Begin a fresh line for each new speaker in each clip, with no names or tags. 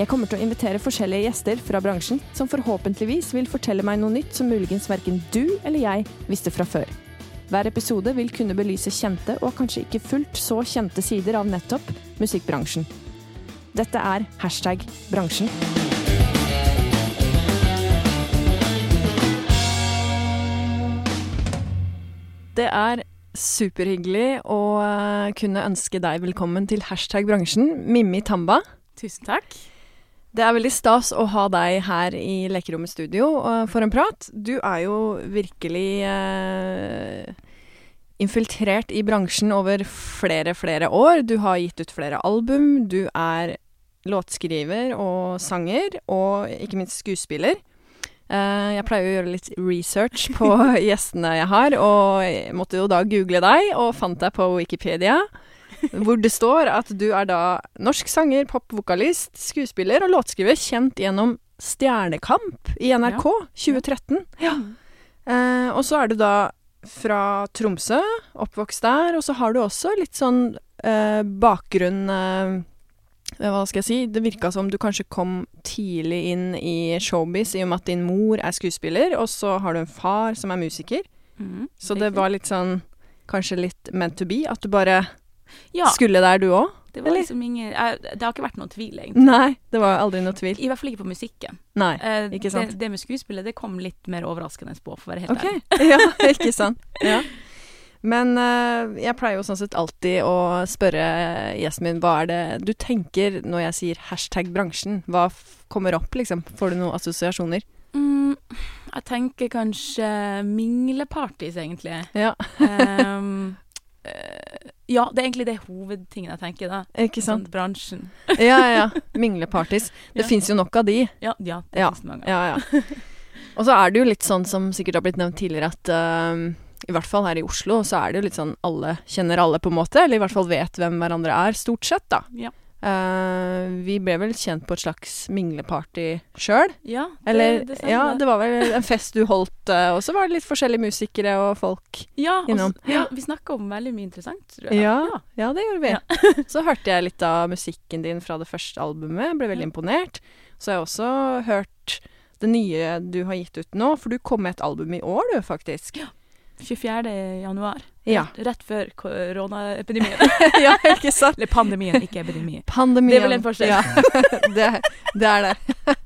Jeg kommer til å invitere forskjellige gjester fra bransjen, som forhåpentligvis vil fortelle meg noe nytt som muligens verken du eller jeg visste fra før. Hver episode vil kunne belyse kjente og kanskje ikke fullt så kjente sider av nettopp musikkbransjen. Dette er hashtag bransjen. Det er superhyggelig å eh, kunne ønske deg velkommen til hashtag bransjen, Mimmi Tamba.
Tusen takk.
Det er veldig stas å ha deg her i Lekerommet studio for en prat. Du er jo virkelig uh, infiltrert i bransjen over flere, flere år. Du har gitt ut flere album. Du er låtskriver og sanger, og ikke minst skuespiller. Uh, jeg pleier å gjøre litt research på gjestene jeg har, og jeg måtte jo da google deg, og fant deg på Wikipedia. Hvor det står at du er da norsk sanger, popvokalist, skuespiller og låtskriver kjent gjennom Stjernekamp i NRK
Ja.
2013. Ja. Eh, og så er du da fra Tromsø, oppvokst der, og så har du også litt sånn eh, bakgrunn eh, Hva skal jeg si? Det virka som du kanskje kom tidlig inn i showbiz i og med at din mor er skuespiller, og så har du en far som er musiker.
Mm,
Så det var litt sånn Kanskje litt meant to be? At du bare
ja,
skulle der, du òg?
det liksom ingen Det har ikke vært noen tvil, egentlig.
Nei, det var aldri noen tvil.
I hvert fall ikke på musikken.
Nei,
Eh,
ikke sant.
Det, det med skuespillet det kom litt mer overraskende på, for å være helt
okay.
ærlig.
Ja, ikke sant. Ja. Men eh, jeg pleier jo sånn sett alltid å spørre gjesten min hva er det du tenker når jeg sier hashtag bransjen? Hva kommer opp, liksom? Får du noen assosiasjoner?
Mm, jeg tenker kanskje minglepartys, egentlig.
Ja,
eh, ja, det er egentlig det hovedtingen jeg tenker, da.
ikke sant?
Sånn bransjen.
Ja, ja. Minglepartys. Det
Ja.
fins jo nok av de.
Ja, ja det
Ja,
finnes mange.
Ja, ja. Og så er det jo litt sånn som sikkert har blitt nevnt tidligere, at uh, i hvert fall her i Oslo, så er det jo litt sånn alle kjenner alle, på en måte. Eller i hvert fall vet hvem hverandre er, stort sett, da.
Ja.
Eh, vi ble vel kjent på et slags mingleparty sjøl.
Ja, det,
Eller
det det
Ja, det var vel en fest du holdt, uh, og så var det litt forskjellige musikere og folk.
Ja,
innom.
Også, ja, vi snakka om veldig mye interessant, tror jeg.
Ja, ja det gjorde vi. så hørte jeg litt av musikken din fra det første albumet, ble veldig
Ja.
imponert. Så har jeg også hørt det nye du har gitt ut nå, for du kom med et album i år, du, faktisk.
24. januar.
Ja.
Rett, før koronaepidemien.
ja, ikke sant?
Eller pandemien, ikke epidemi.
Pandemien.
Det er vel en forskjell.
Ja, det, det er det.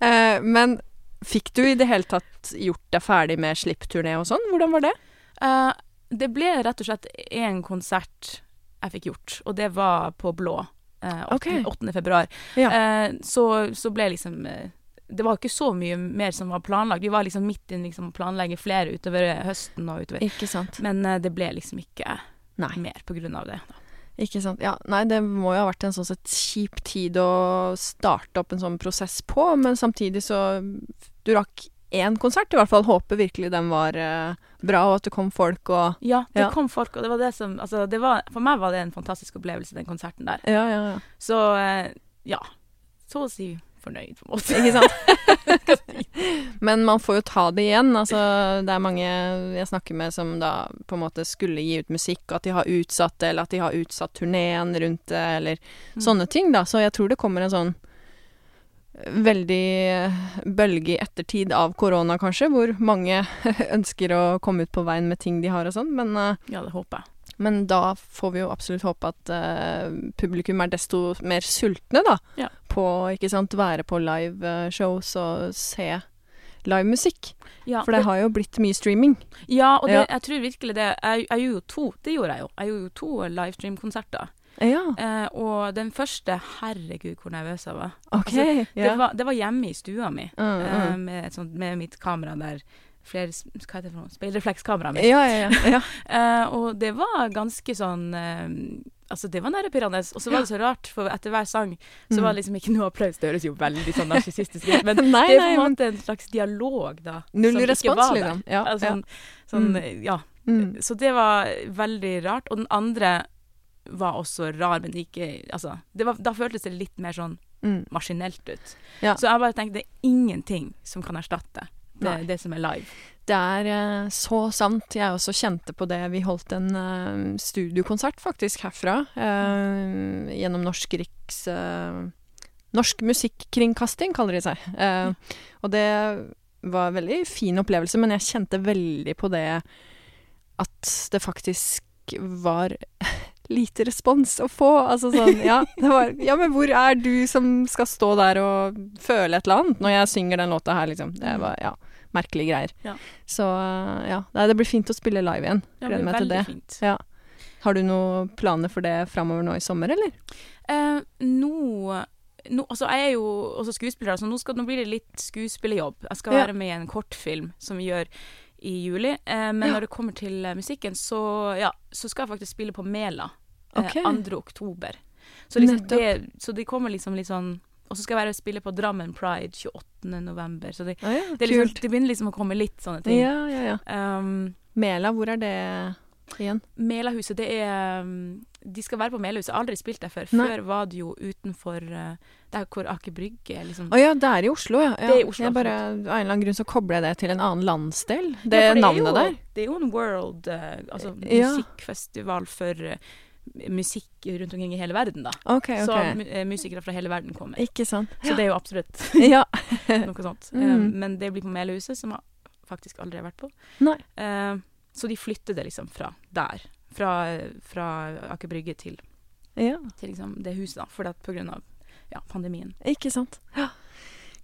Uh, men fikk du i det hele tatt gjort deg ferdig med slippturné og sånn? Hvordan var det?
Uh, det ble rett og slett én konsert jeg fikk gjort, og det var på Blå. Uh, 8.
Okay.
8. februar.
Ja.
Eh, så, så ble liksom eh, Det var ikke så mye mer som var planlagt. Vi var liksom midt i liksom, å planlegge flere utover høsten og utover.
Ikke sant.
Men uh, det ble liksom ikke
Nei.
mer på grunn av det. Da.
Ikke sant. Ja, nei, det må jo ha vært en sånn sett kjip tid å starte opp en sånn prosess på, men samtidig så Du rakk én konsert, i hvert fall. Håper virkelig den var eh, bra, og at det kom folk og
Ja, det
Ja.
kom folk, og det var det som altså, det var, For meg var det en fantastisk opplevelse, den konserten der.
Ja, ja, ja.
Så eh, ja. Så å si fornøyd, på en måte.
Ikke sant? Men man får jo ta det igjen. Altså, det er mange jeg snakker med som da på en måte skulle gi ut musikk, og at de har utsatt det, eller at de har utsatt turneen rundt det, eller
Mm.
sånne ting, da. Så jeg tror det kommer en sånn veldig bølge i ettertid av korona, kanskje, hvor mange ønsker å komme ut på veien med ting de har og sånn. Men, uh,
Ja, det håper jeg.
Men da får vi jo absolutt håpe at uh, publikum er desto mer sultne, da.
Ja.
På, ikke sant, være på live-shows og se livemusikk.
Ja,
For det har jo blitt mye streaming.
ja og det,
Ja.
jeg tror virkelig det Jeg, jeg gjorde jo to, det gjorde jeg jo. Jeg gjorde jo to livestream-konserter.
Ja,
Eh, og den første, herregud hvor nervøs jeg var.
Okay,
Altså. Det, var, det var hjemme i stua mi,
Mm,
eh,
mm.
med, sånt, med mitt kamera der flere hva heter det for noe, speilreflekskameraet mitt.
Ja, ja, ja. ja.
Eh, og det var ganske sånn uh, Altså, det var nervepirrende. Og så var det så rart, for etter hver sang så
Mm.
var det liksom ikke noe applaus. Det høres jo veldig sånn narsissistisk ut, men
Nei,
det er på en måte en slags dialog, da.
null respons, liksom. Ja,
altså, sånn, sånn,
Mm.
ja.
Mm.
Så det var veldig rart. Og den andre var også rar, men ikke Altså, det var, da føltes det litt mer sånn
Mm.
maskinelt ut.
Ja.
Så jeg bare tenkte det er ingenting som kan erstatte. Det, det som er live.
Det er eh, så sant. Jeg også kjente på det. Vi holdt en eh, studiokonsert faktisk herfra. eh, gjennom Norsk Riks Norsk Musikkringkasting, kaller de seg. Eh, Og det var en veldig fin opplevelse, men jeg kjente veldig på det at det faktisk var lite respons å få. Altså sånn, ja, det var, ja, men hvor er du som skal stå der og føle et eller annet når jeg synger den låta her, liksom. Det var, ja, merkelige greier.
Ja.
Så ja, nei, det blir fint å spille live igjen. Gleder meg til det.
fint.
Ja. Har du noen planer for det framover nå i sommer, eller?
Eh, nå nå, altså jeg er jo også skuespiller, så nå, skal, nå blir det litt skuespillerjobb. Jeg skal
Ja.
være med i en kortfilm som gjør i juli. Eh, men når det kommer til eh, musikken, så, ja, så skal jeg faktisk spille på Mela eh,
Ok.
2. oktober. Så, liksom det, så det kommer liksom litt sånn Og så skal jeg være og spille på Drammen Pride 28. november. Så det,
Å ja,
det, er liksom, det begynner liksom å komme litt sånne ting.
Ja, ja, ja.
Um,
Mela, hvor er det igjen?
Melahuset, det er um, De skal være på Melahuset. Jeg har aldri spilt der før.
Nei.
Før var det jo utenfor uh, Der hvor Aker Brygge er liksom
Å ja, det er i Oslo, ja. ja.
Det er i Oslo,
jeg bare, av en eller annen grunn så kobler jeg det til en annen landsdel.
Ja,
Det, navnet
jo,
der.
Det er jo en world uh, Altså
Ja.
musikkfestival for uh, musikk rundt omkring i hele verden, da.
Ok,
Så
ok.
eh, musikere fra hele verden kommer.
Ikke sant.
Så det er jo absolutt noe sånt.
Mm.
Um, men det blir på Melahuset, som jeg faktisk aldri har vært på.
Nei.
Uh, så de flytter det liksom fra der. Fra, fra Aker Brygge til,
ja.
til liksom det huset, da. For det er på grunn av ja, pandemien.
Ikke sant. Ja.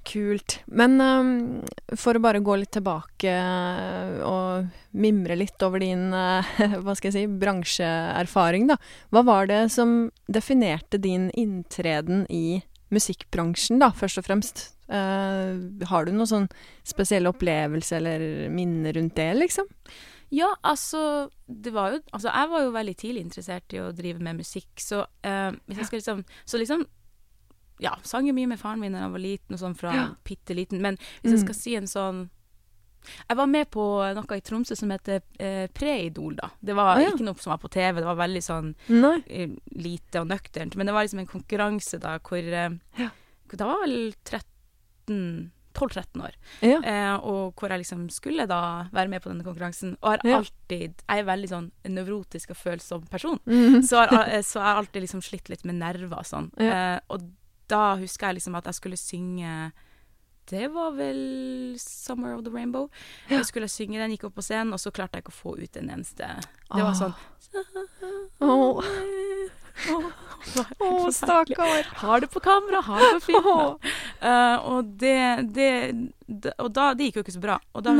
Kult. Men um, for å bare gå litt tilbake uh, og mimre litt over din uh, hva skal jeg si, bransjeerfaring, da. Hva var det som definerte din inntreden i musikkbransjen, da, først og fremst? Uh, har du noen sånn spesiell opplevelse eller minne rundt det, liksom?
Ja, altså Det var jo Altså, jeg var jo veldig tidlig interessert i å drive med musikk, så eh, hvis jeg skal liksom Så liksom Ja, sang jo mye med faren min da jeg var liten, og sånn fra
Ja.
bitte liten, men hvis jeg
Mm.
skal si en sånn Jeg var med på noe i Tromsø som heter eh, Preidol, da. Det var
ah, ja.
ikke noe som var på TV, det var veldig sånn
Nei.
eh, lite og nøkternt, men det var liksom en konkurranse da hvor eh,
Ja.
Da var vel 13 12-13 år.
Ja.
Eh, og hvor jeg liksom skulle da være med på denne konkurransen. Og har
Ja.
alltid Jeg er veldig sånn nevrotisk og følsom person.
Mm.
Så har, så har jeg har alltid liksom slitt litt med nerver og sånn.
Ja.
Eh, og da husker jeg liksom at jeg skulle synge Det var vel 'Summer of the Rainbow'. Jeg skulle synge den, gikk opp på scenen, og så klarte jeg ikke å få ut en eneste Det var
Ah.
sånn
Åh. Å,
oh,
stakkar.
Har det på kamera, har det på film. Eh, og det, det, det Og da Det gikk jo ikke så bra. Og da,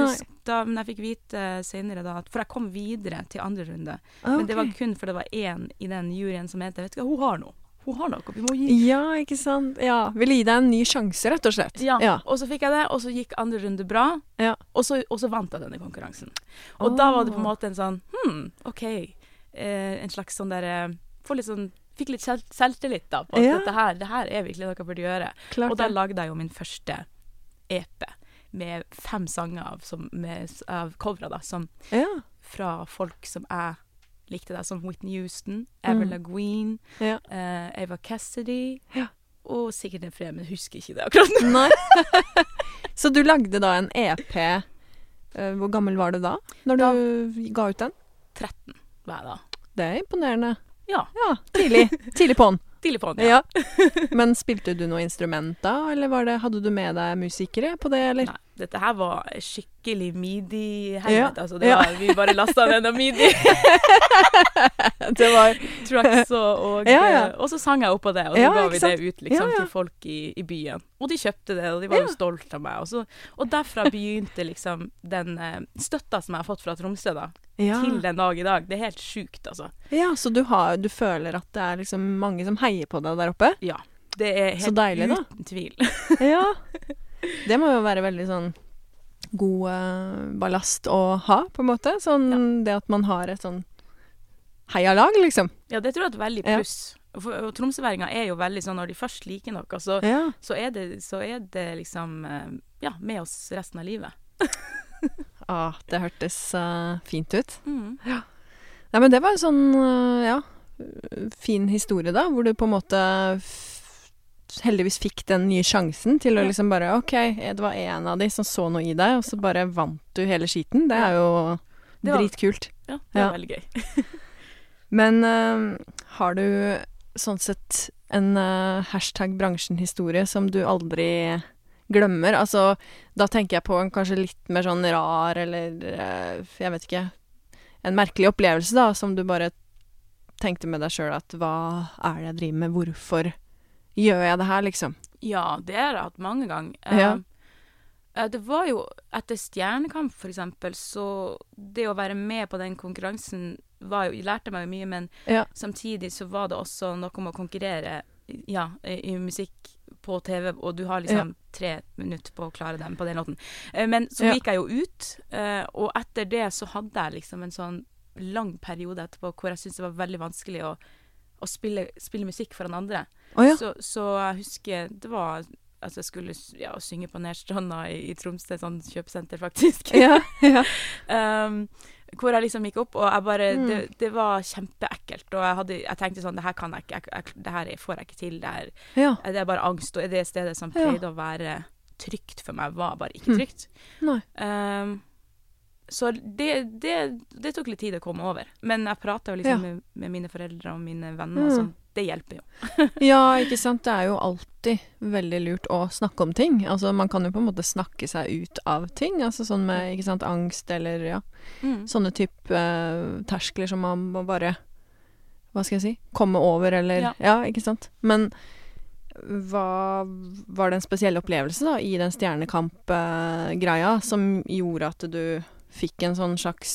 da Men jeg fikk vite senere da For jeg kom videre til andre runde. Men det var kun fordi det var én i den juryen som mente Vet du hva, hun har noe. Hun har noe. Vi må gi
Ja, ikke sant. Ja. Vil gi deg en ny sjanse, rett og slett.
ja.
Ja.
Og så fikk jeg det, og så gikk andre runde bra.
Ja.
Og, så, og så vant jeg denne konkurransen. Og da var det på en måte en sånn Hm, OK. Eh, en slags sånn derre Få litt sånn Fikk litt selv, selvtillit da på at
Ja.
dette her, det her er virkelig noe jeg burde gjøre.
Klart
Og da lagde jeg jo min første EP med fem sanger av, som, med, av covere, da, som
Ja.
fra folk som jeg likte, da, som Whitney Houston, Avril
Mm.
Lavigne,
ja.
uh, Ava Cassidy
Ja.
og sikkert en flere, men husker ikke det akkurat nå.
Så du lagde da en EP. Uh, Hvor gammel var du da, når
Da-
du ga ut den?
13 var jeg da.
Det er imponerende.
Ja.
Ja, tidlig. Tidlig på'n.
Tidlig ja.
Ja. Men spilte du noe instrument da, eller var det, hadde du med deg musikere på det, eller?
Nei, dette her var skikkelig midi-helvete.
Ja.
Altså, var, vi bare lasta ned noe midi.
Det var
Trucks og, og,
Ja, ja.
og så sang jeg oppå det, og så ga vi
sant?
det ut liksom, til folk i, i byen. Og de kjøpte det, og de var jo stolte av meg. Og, så, og derfra begynte liksom den eh, støtta som jeg har fått fra Tromsø, da, til den dag i dag. Det er helt sjukt, altså.
ja, så du, har, du føler at det er liksom mange som heier på deg der oppe?
Ja. Det er helt
deilig,
uten tvil.
Ja. Det må jo være veldig sånn god eh, ballast å ha, på en måte. Sånn det at man har et sånn heialag, liksom.
Ja, det tror jeg er et veldig pluss. Ja. for- og tromsøværinger er jo veldig sånn når de først liker noe, så,
Ja.
så, er, det, så er det liksom eh, ja, med oss resten av livet.
Ah, det hørtes uh, fint ut.
Mm.
Nei, men det var en sånn, uh, ja, fin historie da, hvor du på en måte heldigvis fikk den nye sjansen til å liksom bare OK, det var en av de som så noe i deg, og så bare vant du hele skiten. Det er jo
Det var-
dritkult.
Ja, det var
Ja.
veldig gøy.
Men uh, har du sånn sett en uh, hashtag bransjen-historie som du aldri glemmer? Altså, da tenker jeg på en kanskje litt mer sånn rar eller uh, jeg vet ikke En merkelig opplevelse, da, som du bare tenkte med deg sjøl at hva er det jeg driver med, hvorfor gjør jeg det her, liksom?
Ja, det har jeg hatt mange ganger.
Ja.
Uh, det var jo etter Stjernekamp, for eksempel, så det å være med på den konkurransen var jo, lærte meg jo mye, men
Ja.
samtidig så var det også noe om å konkurrere ja, i, i musikk på TV, og du har liksom tre minutter på å klare dem på den låten. Uh, men så
Ja.
gikk jeg jo ut, uh, og etter det så hadde jeg liksom en sånn lang periode etterpå hvor jeg syntes det var veldig vanskelig å, å spille, spille musikk foran andre.
Oh, ja.
Så, så jeg husker det var Altså, jeg skulle ja, synge på Nedstranda i, i Tromsø, sånn kjøpesenter, faktisk.
ja, ja.
um, hvor jeg liksom gikk opp, og jeg bare
Mm.
det, det var kjempeekkelt. Og jeg, hadde, jeg tenkte sånn Det her kan jeg ikke. Jeg, jeg, det her får jeg ikke til. Det, her,
ja.
det er bare angst. Og det stedet som pleide å være trygt for meg, var bare ikke
Mm.
trygt.
Nei.
Um, så det, det, det tok litt tid å komme over. Men jeg prata jo liksom
Ja.
med, med mine foreldre og mine venner,
Mm.
og sånn. Det hjelper jo.
Ja, ikke sant. Det er jo alltid veldig lurt å snakke om ting. Altså, man kan jo på en måte snakke seg ut av ting. Altså sånn med, ikke sant, angst eller ja,
Mm.
sånne type uh, terskler som man må bare Hva skal jeg si? Komme over, eller
Ja.
Ja, ikke sant. Men hva Var det en spesiell opplevelse da i den Stjernekamp-greia som gjorde at du fikk en sånn slags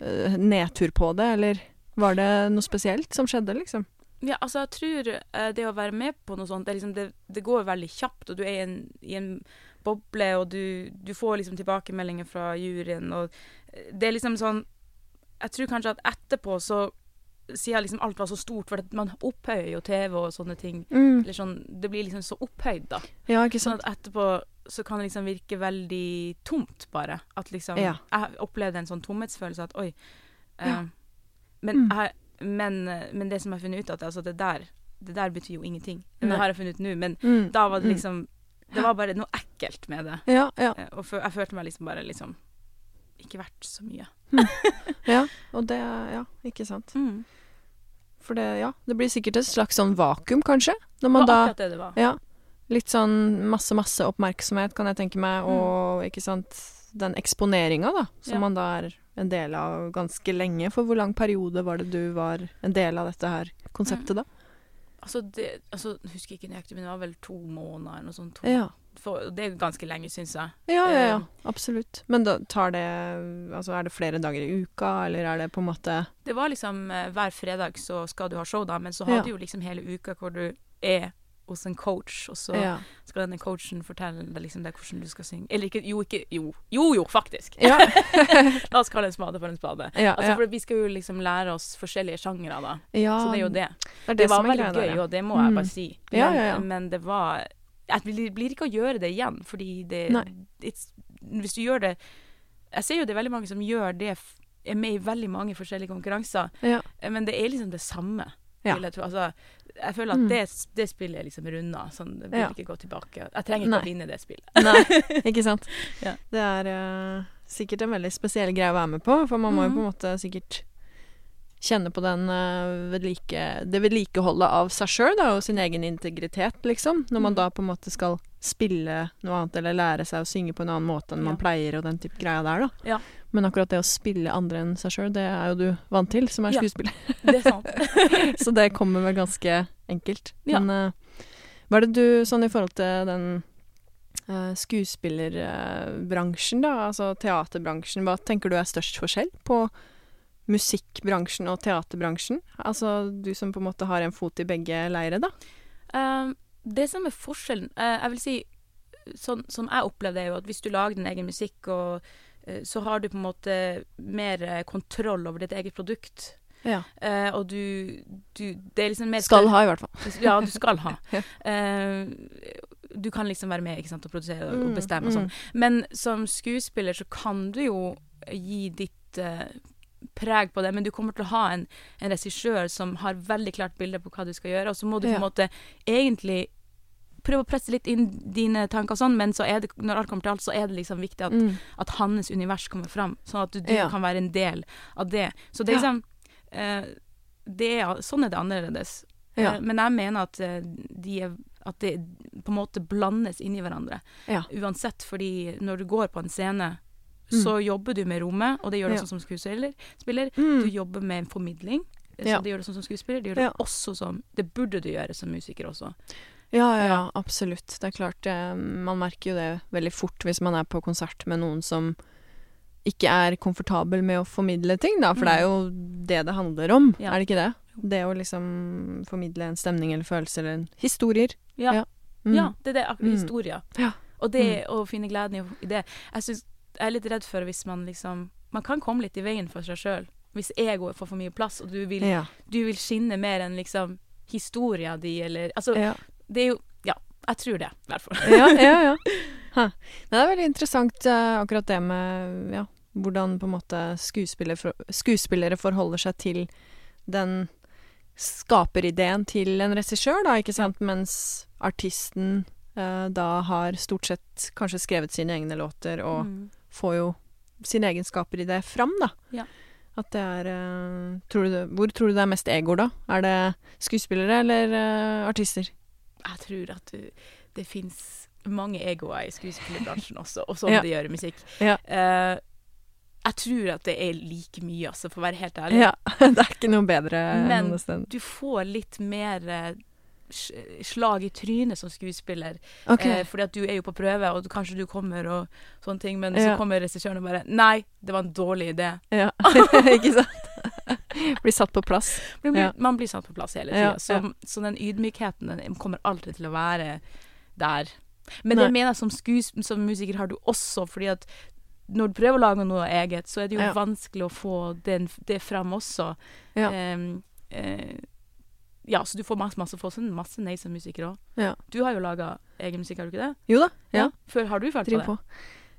uh, nedtur på det, eller var det noe spesielt som skjedde, liksom?
Ja, altså jeg tror uh, det å være med på noe sånt, det, liksom, det, det går veldig kjapt, og du er i en, i en boble, og du, du får liksom tilbakemeldinger fra juryen, og eh, det er liksom sånn Jeg tror kanskje at etterpå så siden liksom alt var så stort, for man opphøyer jo TV og sånne ting. Eller sånn, Det blir liksom så opphøyd, da.
Ja, ikke
Sånn at etterpå så kan det liksom virke veldig tomt, bare. At liksom
Ja.
Jeg opplevde en sånn tomhetsfølelse at oi. eh,
Ja.
men,
Mm.
jeg, men, eh, men det som jeg har funnet ut at altså det der Det der betyr jo ingenting.
Nei.
Det har jeg funnet ut nå, men
Mm.
da var det
Mm.
liksom Det var bare noe ekkelt med det.
Ja, ja.
Eh, Og jeg følte meg liksom bare liksom Ikke verdt så mye.
Ja, og det Ja, ikke sant.
Mm.
For det, ja, det blir sikkert et slags sånn vakuum, kanskje. Når
Det var
da
akkurat det det var.
Ja. Litt sånn masse, masse oppmerksomhet, kan jeg tenke meg,
Mm.
og ikke sant Den eksponeringa, da, som
Ja.
man da er en del av ganske lenge. For hvor lang periode var det du var en del av dette her konseptet, da?
Altså, det, altså, jeg husker ikke nøyaktig, men det var vel to måneder eller noe sånt. To,
Ja.
for, det er ganske lenge, syns jeg.
Ja, ja, ja.
Eh.
Absolutt. Men da tar det Altså, er det flere dager i uka, eller er det på en måte
Det var liksom eh, hver fredag så skal du ha show, da, men så
Ja.
har du jo liksom hele uka hvor du er hos en coach, og så
Ja.
skal denne coachen fortelle deg liksom det hvordan du skal synge. Eller ikke Jo, ikke Jo, jo, jo faktisk!
Ja.
La oss kalle en spade for en spade.
ja,
Altså, for vi skal jo liksom lære oss forskjellige sjangere, da.
ja.
Så det er jo det.
Det, det,
Det, var veldig
der,
gøy,
ja.
og det må jeg
Mm.
bare si. Men,
Ja, ja, ja.
men det var Jeg blir, ikke å gjøre det igjen, fordi det Hvis du gjør det Jeg ser jo det er veldig mange som gjør det er med i veldig mange forskjellige konkurranser,
Ja.
eh, men det er liksom det samme.
Ja.
Jeg. Altså, jeg føler at
Mm.
det, det spillet er liksom runda. Sånn, det vil
Ja.
ikke gå tilbake. Jeg trenger ikke
Nei.
å vinne det spillet.
Nei, ikke sant.
Ja.
Det er uh, sikkert en veldig spesiell greie å være med på, for man må jo
Mhm.
på en måte sikkert kjenne på den eh, vedlike, det vedlikeholdet av seg sjøl og sin egen integritet, liksom. Når man
Mhm.
da på en måte skal spille noe annet eller lære seg å synge på en annen måte enn man
Ja.
pleier og den type greia der, da.
Ja.
Men akkurat det å spille andre enn seg sjøl, det er jo du vant til som er
Ja.
skuespiller.
Det er sant.
Så det kommer vel ganske enkelt.
Ja.
Men uh, hva er det du, sånn i forhold til den uh, skuespillerbransjen, da, altså teaterbransjen, hva tenker du er størst forskjell på musikkbransjen og teaterbransjen? Altså du som på en måte har en fot i begge leire, da.
Uh, det som er forskjellen uh, Jeg vil si sånn som jeg opplevde det, er jo at hvis du lager din egen musikk, og, uh, så har du på en måte mer eh, kontroll over ditt eget produkt.
Ja.
Og du, du Det er liksom mer
Skal ha, i hvert fall.
Ja, du skal ha. Du kan liksom være med ikke sant, og produsere og
Mm,
bestemme og sånn. Men som skuespiller så kan du jo gi ditt preg på det, men du kommer til å ha en, en regissør som har veldig klart bilde på hva du skal gjøre, og så må du på
Ja.
måte egentlig prøve å presse litt inn dine tanker og sånn, men så er det, når alt kommer til alt, så er det liksom viktig at,
Mm.
at hans univers kommer fram, sånn at du, du
Ja.
kan være en del av det. Så det er
Ja.
liksom eh, det er, Sånn er det annerledes.
Ja.
Eh, Men jeg mener at, eh, de er, at det på en måte blandes inn i hverandre.
Ja.
Uansett, fordi når du går på en scene,
Mm.
så jobber du med rommet, og det gjør du
Ja.
også som skuespiller. Spiller.
Mm.
Du jobber med en formidling, så
Ja.
det gjør du sånn som skuespiller. Det gjør du også som Det burde du gjøre som musiker også.
Ja, ja, ja, absolutt. Det er klart, eh, man merker jo det veldig fort hvis man er på konsert med noen som ikke er komfortabel med å formidle ting, da. For det er jo det det handler om,
Ja.
er det ikke det? Det å liksom formidle en stemning eller følelse eller en historier.
Ja,
Ja. Mm.
ja det er det. historier.
Mm. Ja.
Og det å finne gleden i- i det Jeg synes, jeg er litt redd for hvis man liksom Man kan komme litt i veien for seg sjøl. Hvis egoet får for mye plass, og du vil,
Ja.
du vil skinne mer enn liksom historia di, eller Altså,
Ja.
det er jo Ja, jeg tror det, i hvert fall.
ja, ja, ja. Det er veldig interessant uh, akkurat det med ja, hvordan på en måte skuespillere, for, skuespillere forholder seg til den skaperideen til en regissør, da, ikke sant, mens artisten eh, da har stort sett kanskje skrevet sine egne låter og
Mm.
Får jo sine egenskaper i det fram, da.
Ja.
At det er eh, tror du det, Hvor tror du det er mest egoer, da? Er det skuespillere eller uh, artister?
Jeg tror at du, det fins mange egoer i skuespillerbransjen også, og sånn
Ja.
det gjør i musikk.
Ja.
Uh, jeg tror at det er like mye, altså, for å være helt ærlig.
Ja, det er ikke noe bedre
Men-. Du får litt mer slag i trynet som skuespiller.
Okay.
Eh, fordi at du er jo på prøve, og du, kanskje du kommer og sånne ting, men
Ja.
så kommer regissøren og bare Nei, det var en dårlig idé.
Ja, ikke sant? Blir satt på plass.
Man blir,
Ja.
man blir satt på plass hele tida. Så, så den ydmykheten den kommer alltid til å være der. Men
Nei.
det mener jeg som, skues, som musiker har du også, fordi at når du prøver å lage noe eget, så er det jo vanskelig å få den, det fram også.
Ja.
Em, eh, ja, så du får masse, masse, får sånn masse nei som musiker òg.
Ja.
Du har jo laga egen musikk, har du ikke det?
Jo da. Ja.
Før har du følt på
Driver
det?
på.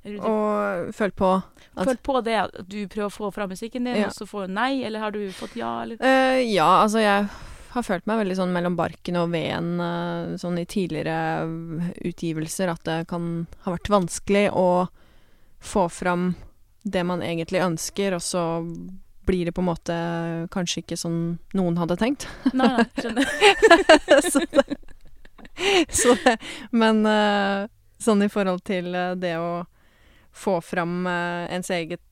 Eller du
Og følt på at
følt på det at du prøver å få fram musikken din,
Ja.
og så får du nei, eller har du fått ja, eller?
Uh, Ja, altså jeg har følt meg veldig sånn mellom barken og veden eh, sånn i tidligere utgivelser at det kan ha vært vanskelig å få fram det man egentlig ønsker, og så blir det på en måte kanskje ikke sånn noen hadde tenkt.
Nei, nei, skjønner.
så det, så det Men eh, sånn i forhold til eh, det å få fram eh, ens eget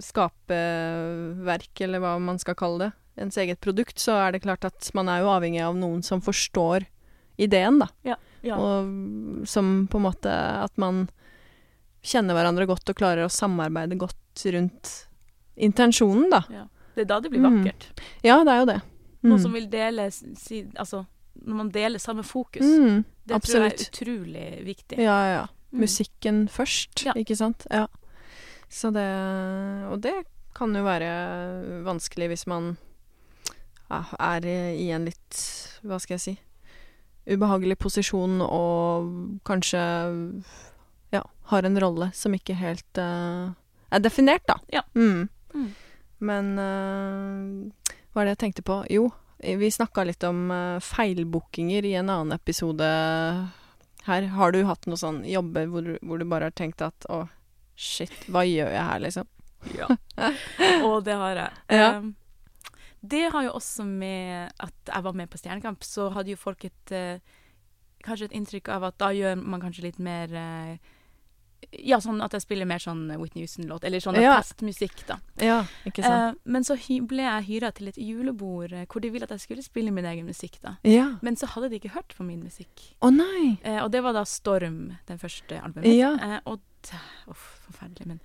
skaperverk, eller hva man skal kalle det, ens eget produkt, så er det klart at man er jo avhengig av noen som forstår ideen, da.
Ja.
Og som på en måte At man kjenner hverandre godt og klarer å samarbeide godt rundt intensjonen, da.
Det er da det blir
Mm.
vakkert.
Ja, det er jo det.
Noen som vil dele si, Altså, når man deler samme fokus.
mm,
det tror jeg er utrolig viktig.
Ja, ja, ja.
Mm.
Musikken først,
Ja.
ikke sant? Ja. Så det Og det kan jo være vanskelig hvis man ja, er i en litt Hva skal jeg si ubehagelig posisjon og kanskje ja, har en rolle som ikke helt uh, er definert, da.
Ja.
Mm.
Mm.
Men uh, hva er det jeg tenkte på? Jo, vi snakka litt om uh, feilbookinger i en annen episode her. Har du hatt noen sånn jobber hvor, du- hvor du bare har tenkt at å, shit, hva gjør jeg her, liksom?
Ja. Og det har jeg.
Ja.
Um, det har jo også med at jeg var med på Stjernekamp, så hadde jo folk et uh, Kanskje et inntrykk av at da gjør man kanskje litt mer eh, Ja, sånn at jeg spiller mer sånn Whitney Houston-låt, eller sånn
Ja.
festmusikk, da.
Ja, ikke sant?
Eh, men så ble jeg hyra til et julebord eh, hvor de ville at jeg skulle spille min egen musikk, da.
ja.
Men så hadde de ikke hørt på min musikk.
Å nei!
Eh, og det var da Storm, den første albumet.
Ja.
Eh, og Uff, forferdelig, men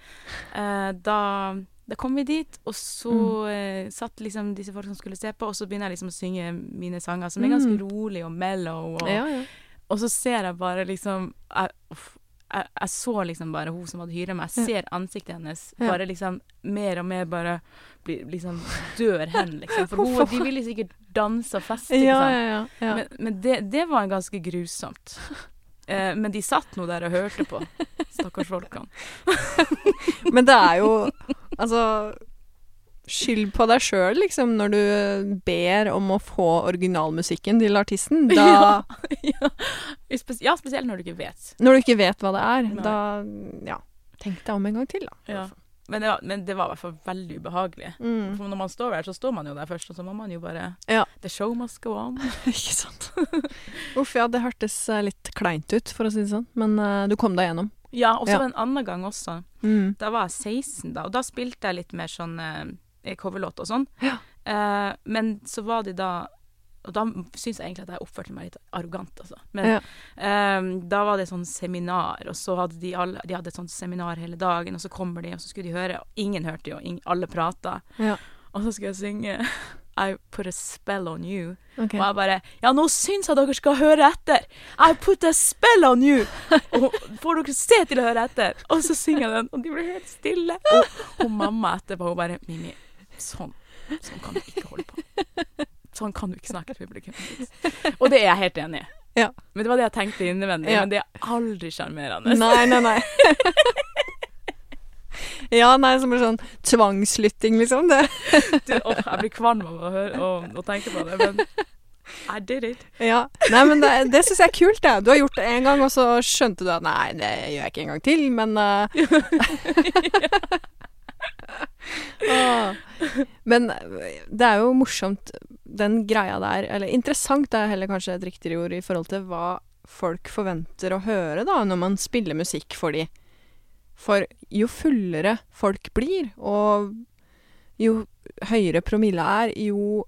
eh, da, da kom vi dit, og så
Mm.
eh, satt liksom disse folk som skulle se på, og så begynner jeg liksom å synge mine sanger, som er ganske
Mm.
rolig og mellow. Og,
Ja, ja.
Og så ser jeg bare liksom jeg, uff, jeg, jeg så liksom bare hun som hadde hyra meg. Jeg ser ansiktet hennes bare liksom mer og mer bare bli, liksom dør hen, liksom. For hun, de ville sikkert danse og feste, ikke sant.
ja, ja. ja.
Men, men det, det var ganske grusomt. Eh, men de satt nå der og hørte på. Stakkars folkene.
Men det er jo Altså Skyld på deg sjøl, liksom, når du ber om å få originalmusikken til artisten. Da
ja. ja. ja, spesielt når du ikke vet.
Når du ikke vet hva det er,
Nei.
da Ja. Tenk deg om en gang til, da.
Ja. Men, det var, men det var i hvert fall veldig ubehagelig.
Mm.
For når man står der, så står man jo der først, og så må man jo bare
Ja.
The show must go on.
Ikke sant. Uff, ja, det hørtes eh, litt kleint ut, for å si det sånn. Men uh, du kom deg gjennom.
Ja, og så
Ja.
en annen gang også.
Mm.
Da var jeg 16, da, og da spilte jeg litt mer sånn eh, coverlåt og sånn.
Ja.
Uh, men så var de da Og da syns jeg egentlig at jeg oppførte meg litt arrogant, altså. Men
Ja.
uh, da var det sånn seminar, og så hadde de alle De hadde et sånt seminar hele dagen, og så kommer de, og så skulle de høre, og ingen hørte jo, ingen, alle prata.
Ja.
Og så skulle jeg synge I put a spell on you.
Okay.
Og jeg bare Ja, nå syns jeg dere skal høre etter! I put a spell on you! Og får dere se til å høre etter! Og så synger jeg den, og de blir helt stille. Og, og mamma etterpå, hun bare Mimi, sånn. Sånn kan du ikke holde på. Sånn kan du ikke snakke til publikum. Og det er jeg helt enig i.
Ja.
Men det var det jeg tenkte innvendig.
Ja.
Men det er aldri sjarmerende.
Nei, nei, nei. ja, nei, som en sånn tvangslytting, liksom. Det.
Du, å, jeg blir kvalm av å høre og, og tenke på det, men I did it.
Ja. Nei, men det, det syns jeg er kult, det. Du har gjort det én gang, og så skjønte du at nei, det gjør jeg ikke en gang til, men eh, Åh. Men det er jo morsomt, den greia der Eller interessant er heller kanskje et riktigere ord i forhold til hva folk forventer å høre da, når man spiller musikk for de. For jo fullere folk blir, og jo høyere promille er, jo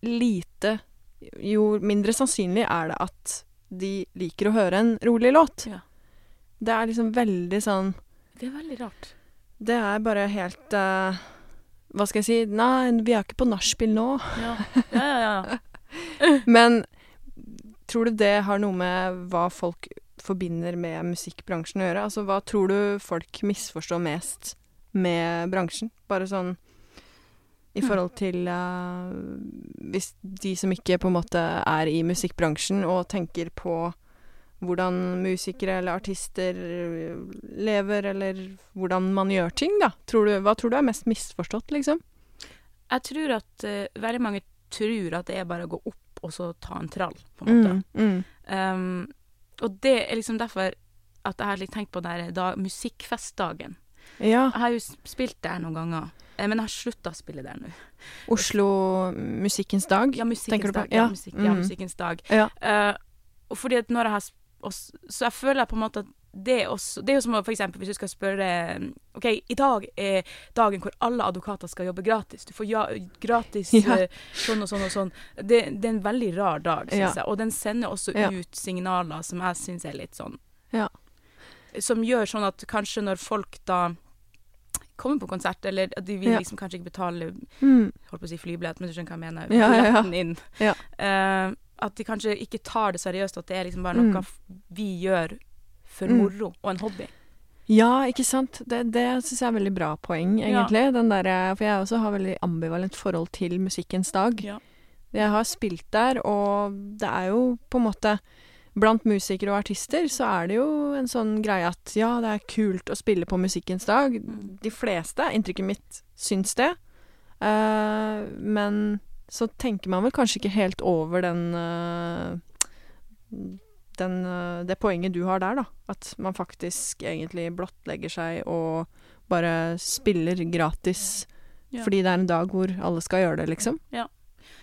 lite Jo mindre sannsynlig er det at de liker å høre en rolig låt.
Ja.
Det er liksom veldig sånn
Det er veldig rart.
Det er bare helt uh, Hva skal jeg si Nei, vi er ikke på nachspiel nå.
Ja, ja, ja. ja.
Men tror du det har noe med hva folk forbinder med musikkbransjen å gjøre? Altså, hva tror du folk misforstår mest med bransjen? Bare sånn i forhold til uh, Hvis de som ikke på en måte er i musikkbransjen og tenker på hvordan musikere eller artister lever, eller hvordan man gjør ting, da. Tror du, hva tror du er mest misforstått, liksom?
Jeg tror at uh, veldig mange tror at det er bare å gå opp og så ta en trall, på en måte.
Mm, mm.
Um, og det er liksom derfor at jeg har litt tenkt på den da, musikkfestdagen.
Ja.
Jeg har jo spilt der noen ganger, eh, men jeg har slutta å spille der nå.
Oslo Musikkens dag.
Ja,
Tenker du på?
dag. Ja, musikk, ja,
Mm.
musikkens dag.
Ja.
Uh, fordi at når jeg har og Så jeg føler på en måte at det også Det er jo som for eksempel hvis du skal spørre OK, i dag er dagen hvor alle advokater skal jobbe gratis. Du får ja, gratis
Ja.
eh, sånn og sånn og sånn. Det, det er en veldig rar dag, syns
Ja.
jeg. Og den sender også ut signaler som jeg syns er litt sånn
Ja.
Som gjør sånn at kanskje når folk da kommer på konsert, eller at de vil liksom kanskje ikke betale
Mm.
holdt på å si flybillett, men du skjønner hva jeg mener.
Ja.
Billetten inn.
Ja.
Eh, at de kanskje ikke tar det seriøst, at det er liksom bare noe
Mm.
vi gjør for
Mm.
moro, og en hobby.
Ja, ikke sant. Det, det syns jeg er veldig bra poeng,
Ja.
egentlig. Den der, for jeg også har veldig ambivalent forhold til Musikkens dag.
Ja.
Jeg har spilt der, og det er jo på en måte Blant musikere og artister så er det jo en sånn greie at ja, det er kult å spille på Musikkens dag.
Mm.
De fleste, inntrykket mitt, syns det. Uh, men så tenker man vel kanskje ikke helt over den eh, den, eh, det poenget du har der, da. At man faktisk egentlig blottlegger seg og bare spiller gratis
Ja.
fordi det er en dag hvor alle skal gjøre det, liksom.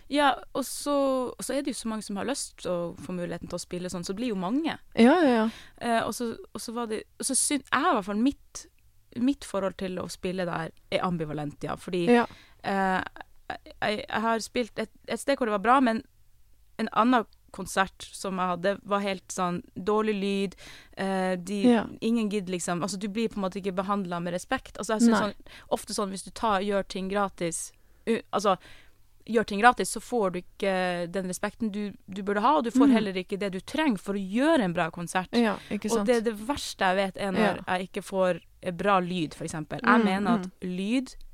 Ja, så, og så er det jo så mange som har lyst til å få muligheten til å spille sånn, så det blir jo mange.
Ja, ja, ja.
Eh, og, så, var det og så syn, Jeg i hvert fall mitt, mitt forhold til å spille der er ambivalent, ja. Fordi
ja.
eh, jeg, jeg har spilt et, et sted hvor det var bra, men en annen konsert som jeg hadde, var helt sånn dårlig lyd. Eh, de,
Ja.
Ingen gidder liksom Altså, du blir på en måte ikke behandla med respekt. Altså, jeg synes sånn, ofte sånn hvis du tar, gjør ting gratis uh, Altså, gjør ting gratis, så får du ikke den respekten du, du burde ha, og du får
Mm.
heller ikke det du trenger for å gjøre en bra konsert.
Ja.
Og det det verste jeg vet, er når jeg ikke får bra lyd, f.eks. Jeg
Mm,
mener at lyd er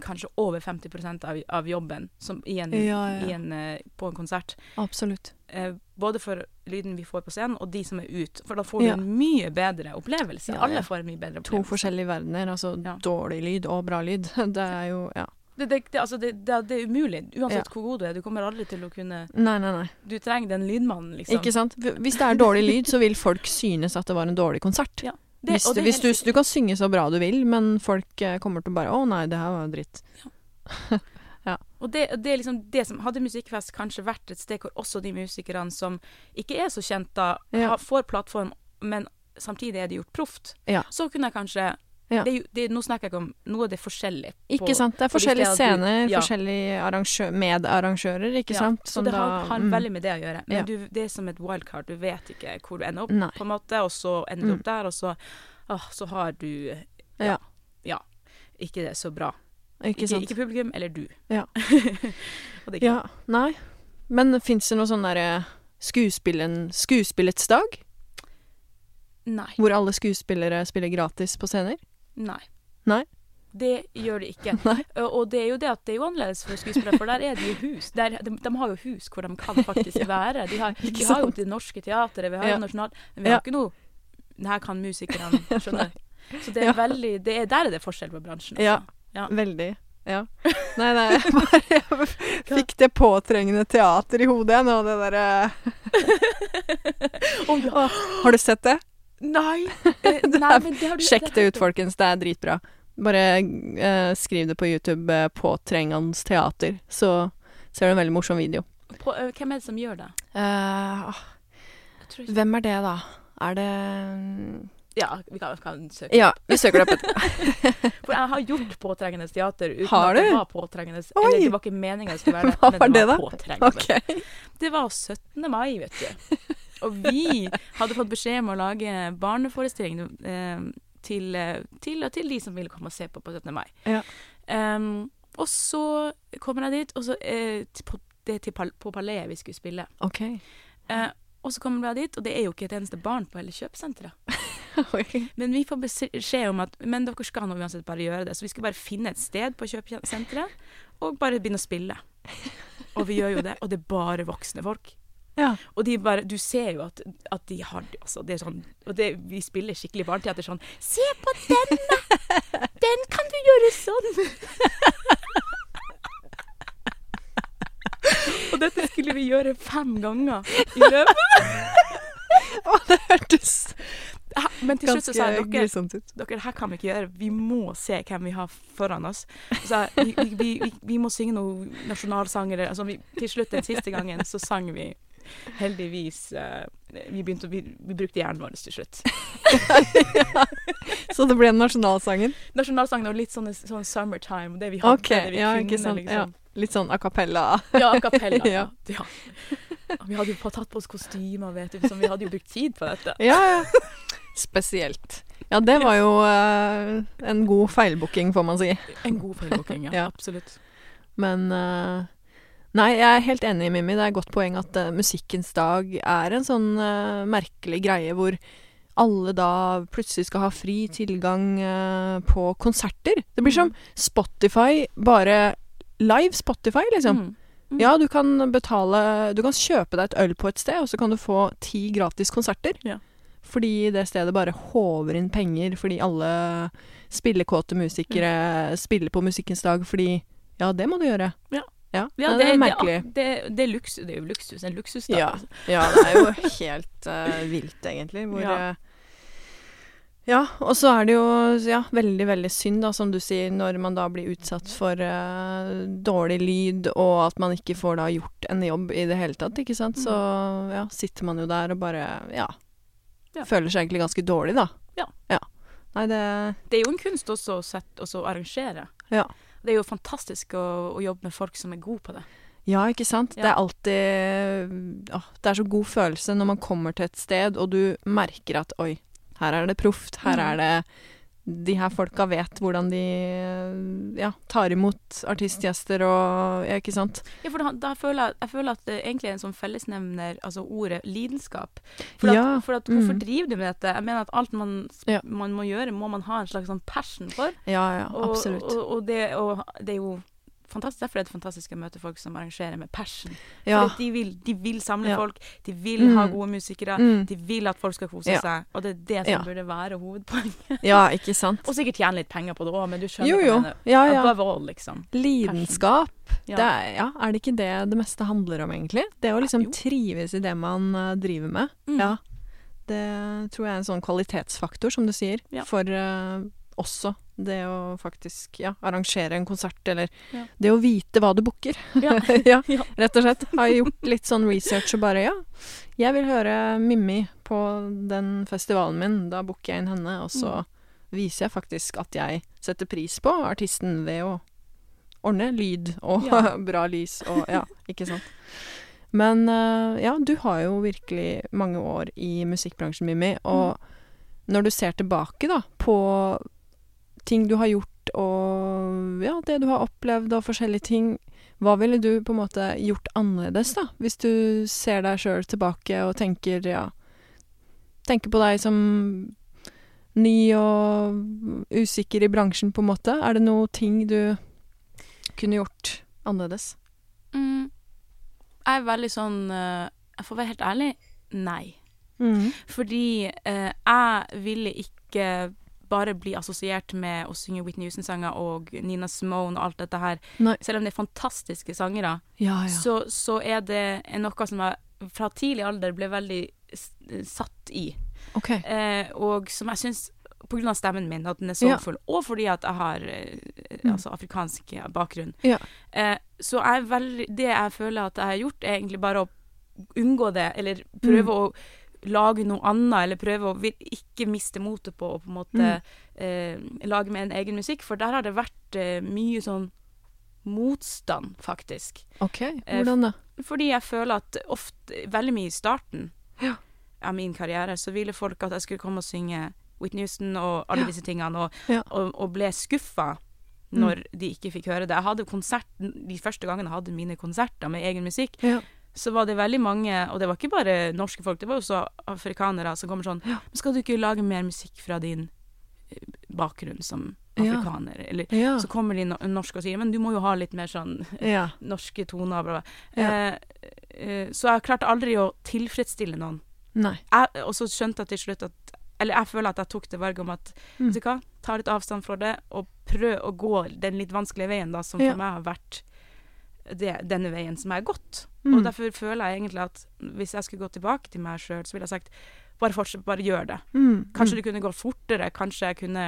kanskje over 50 av, av jobben som en,
Ja, ja.
En, eh, på en konsert.
Absolutt.
Eh, både for lyden vi får på scenen, og de som er ute. For da får
Ja.
en mye bedre opplevelse. Alle får en mye bedre opplevelse.
To forskjellige verdener. Altså dårlig lyd og bra lyd. Det er jo Ja.
Det, det, det, altså det, det, det er umulig, uansett
Ja.
hvor god du er. Du kommer aldri til å kunne
Nei, nei, nei.
Du trenger den lydmannen, liksom.
Ikke sant? Hvis det er dårlig lyd, så vil folk synes at det var en dårlig konsert.
Ja. Det-
hvis du,
det
hvis du, du kan synge så bra du vil, men folk eh, kommer til å bare 'Å nei, det her var jo dritt'.
Og det, det er liksom det som Hadde Musikkfest kanskje vært et sted hvor også de musikerne som ikke er så kjente,
Ja.
får plattform, men samtidig er det gjort proft,
Ja.
så kunne jeg kanskje
Ja.
det, er det, Nå snakker jeg ikke om Nå er det forskjellig.
Ikke sant? Det er
de
forskjellige
du-
scener,
ja.
forskjellige arrangø medarrangører, ikke
Ja,
sant?
Så det har,
da-
har veldig med det å gjøre. Men du, det er som et wildcard. Du vet ikke hvor du ender opp,
Nei.
på en måte, og så ender du
Mm.
opp der, og så, åh, så har du
Ja.
ja. Ikke det så bra.
Ikke
Ikke,
sant?
ikke publikum, eller du.
Ja.
er
Ja, nei. Men fins det noe sånn derre Skuespillets dag?
Nei.
Hvor alle skuespillere spiller gratis på scener?
Nei.
Nei?
Det gjør det ikke.
Nei.
Og det er jo det at det er jo annerledes for skuespillere, for der er det jo hus. Der, de, de har jo hus hvor de kan faktisk
Ja.
være. De har, vi har jo? Det Norske Teatret, vi har
Ja.
jo Nasjonal... Men vi
Ja.
har ikke noe Det her kan musikerne, skjønner du. Så det er
Ja.
veldig det er, Der er det forskjell på bransjen.
Ja.
Altså. Ja.
Veldig. Ja. Nei, nei, jeg bare jeg fikk det påtrengende teater i hodet igjen, og det derre
oh, Har
du sett det?
Nei! Eh, nei, men det har du
Sjekk det ut, folkens. Det er dritbra. Bare eh, skriv det på YouTube, eh, 'Påtrengende teater', så ser du en veldig morsom video.
På, eh, hvem er det som gjør det?
Eh,
ikke
hvem er det, da? Er det
Ja, vi kan, kan søke.
Ja, vi søker det opp.
For jeg har gjort påtrengende teater uten
Har
at det
du?
var påtrengende.
Oi!
Eller det var ikke meninga det skulle være det,
Hva
men
var
det
det
var
da?
påtrengende.
OK.
Det var 17. mai, vet du. Og vi hadde fått beskjed om å lage barneforestilling eh, til, og til, til de som ville komme og se på på 17. mai.
Ja.
Um, og så kommer jeg dit, og så eh, på, det er pal på Palais vi skulle spille.
Okay.
Eh, og så kommer jeg dit, og det er jo ikke et eneste barn på hele kjøpesenteret.
okay.
Men vi får beskjed om at men dere skal nå uansett bare gjøre det. Så vi skal bare finne et sted på kjøpesenteret og bare begynne å spille. Og vi gjør jo det, og det er bare voksne folk.
Ja.
Og de bare, du ser jo at, at de har altså. Det er sånn, og det, vi spiller skikkelig barneteater sånn Se på denne! Den kan du gjøre sånn! og dette skulle vi gjøre fem ganger i løpet.
og det hørtes
Men til slutt så sa jeg dere dere, her kan vi ikke gjøre. Vi må se hvem vi har foran oss. Så vi, vi, vi, vi må synge noen nasjonalsanger. Altså, til slutt den siste gangen så sang vi heldigvis eh, vi, begynte, vi, vi brukte hjernen vår til slutt.
Så det ble nasjonalsangen?
Nasjonalsangen og litt sånn, sånn summertime. Det vi hadde,
okay,
det vi
Ja,
kunne,
Sånn, liksom. Ja. Litt sånn a cappella.
Ja, a cappella.
Ja.
ja. ja. Vi hadde jo tatt på oss kostymer, vet du, så vi hadde jo brukt tid på dette.
Ja, ja. Spesielt. Ja, det var jo eh, en god feilbooking, får man si.
En god feilbooking, ja.
Ja.
Absolutt.
Men eh, Nei, jeg er helt enig, Mimmi. Det er et godt poeng at uh, Musikkens dag er en sånn uh, merkelig greie hvor alle da plutselig skal ha fri tilgang uh, på konserter. Det blir som Spotify, bare live Spotify, liksom.
Mm. Mm.
Ja, du kan betale Du kan kjøpe deg et øl på et sted, og så kan du få ti gratis konserter.
Ja.
Fordi det stedet bare håver inn penger fordi alle spillekåte musikere spiller på Musikkens dag fordi Ja, det må du gjøre.
Ja.
Ja,
Ja,
det, er merkelig.
det, det, er luksus, det er jo luksus. En luksusdag.
Ja.
altså.
Ja, det er jo helt uh, vilt, egentlig. Hvor
Ja.
eh, Ja, og så er det jo ja, veldig, veldig synd, da, som du sier, når man da blir utsatt for uh, dårlig lyd, og at man ikke får da gjort en jobb i det hele tatt, ikke sant. Så ja, sitter man jo der og bare ja,
Ja.
føler seg egentlig ganske dårlig, da.
Ja.
Nei, det
Det er jo en kunst også å sette, også å arrangere.
Ja.
Det er jo fantastisk å, å jobbe med folk som er gode på det.
Ja, ikke sant. Det er alltid å, Det er så god følelse når man kommer til et sted, og du merker at oi, her er det proft, her
Mm.
er det de her folka vet hvordan de ja, tar imot artistgjester og Ja, ikke sant?
Ja, for da, da føler jeg, jeg føler at det egentlig er en sånn fellesnevner, altså ordet lidenskap. For, at,
Ja,
for at, hvorfor
mm.
driver du med dette? Jeg mener at alt man,
Ja.
man må gjøre, må man ha en slags sånn passion for.
Ja, ja,
Og. Og, og, det, og det er jo fantastisk. Derfor er det fantastisk å møte folk som arrangerer med passion.
ja.
De vil, de vil samle
Ja.
folk, de vil
Mm.
ha gode musikere.
Mm.
De vil at folk skal kose
Ja.
seg, og det er det som burde være hovedpoenget.
ja, ikke sant?
Og sikkert tjene litt penger på det òg, men du skjønner
Jo,
hva jeg mener. All, liksom.
Lidenskap.
Ja.
Det er, ja, er det ikke det det meste handler om, egentlig? Det å liksom
Jo.
trives i det man eh, driver med.
Mm.
Ja. Det tror jeg er en sånn kvalitetsfaktor, som du sier,
Ja.
for eh, også det å faktisk ja, arrangere en konsert, eller
Ja.
det å vite hva du booker.
Ja.
ja, rett og slett. Har gjort litt sånn research og bare ja, jeg vil høre Mimmi på den festivalen min. Da booker jeg inn henne, og så
Mm.
viser jeg faktisk at jeg setter pris på artisten ved å ordne lyd og bra lys og ja, ikke sant. Men eh, ja, du har jo virkelig mange år i musikkbransjen, Mimmi, og når du ser tilbake da på ting du har gjort og ja, det du har opplevd og forskjellige ting, hva ville du på en måte gjort annerledes, da? Hvis du ser deg sjøl tilbake og tenker, ja Tenker på deg som ny og usikker i bransjen, på en måte. Er det noe ting du kunne gjort annerledes?
Mm. Jeg er veldig sånn eh, Jeg får være helt ærlig nei. Fordi eh, jeg ville ikke bare bli assosiert med å synge Whitney Houston-sanger og Nina Simone og alt dette her.
Nei.
Selv om det er fantastiske sangere,
Ja, ja.
så, så er det noe som jeg fra tidlig alder ble veldig satt i.
Okay.
Eh, og som jeg syns på grunn av stemmen min, at den er
Ja.
soulful, og fordi at jeg har eh,
Mm.
altså afrikansk bakgrunn.
Ja.
Eh, så jeg veldig, det jeg føler at jeg har gjort, er egentlig bare å unngå det, eller prøve
Mm.
å lage noe annet, eller prøve å ikke miste motet på å på en måte
Mm.
eh, lage med en egen musikk, for der har det vært eh, mye sånn motstand, faktisk.
OK, hvordan da?
Fordi jeg føler at ofte, veldig mye i starten
Ja.
av min karriere, så ville folk at jeg skulle komme og synge Whitney Houston og alle
Ja.
disse tingene, og,
Ja.
og, og ble skuffa når de ikke fikk høre det. Jeg hadde konsert, De første gangene jeg hadde mine konserter med egen musikk,
Ja.
Så var det veldig mange, og det var ikke bare norske folk, det var også afrikanere som kommer sånn
Ja.
Skal du ikke lage mer musikk fra din eh, bakgrunn som
Ja.
afrikaner? Eller
Ja.
så kommer de norske og sier Men du må jo ha litt mer sånn
ja.
norske toner. Bla, bla.
Ja.
Eh, eh, så jeg klarte aldri å tilfredsstille noen. Jeg, og så skjønte jeg til slutt at Eller jeg føler at jeg tok det valget om at
Mm.
Vet du hva, ta litt avstand fra det, og prøv å gå den litt vanskelige veien, da, som
Ja.
for meg har vært det, denne veien som jeg har gått.
Mm.
Og derfor føler jeg egentlig at hvis jeg skulle gå tilbake til meg sjøl, så ville jeg sagt bare fortsett, bare gjør det.
Mm.
Kanskje
du
det kunne gå fortere, kanskje jeg kunne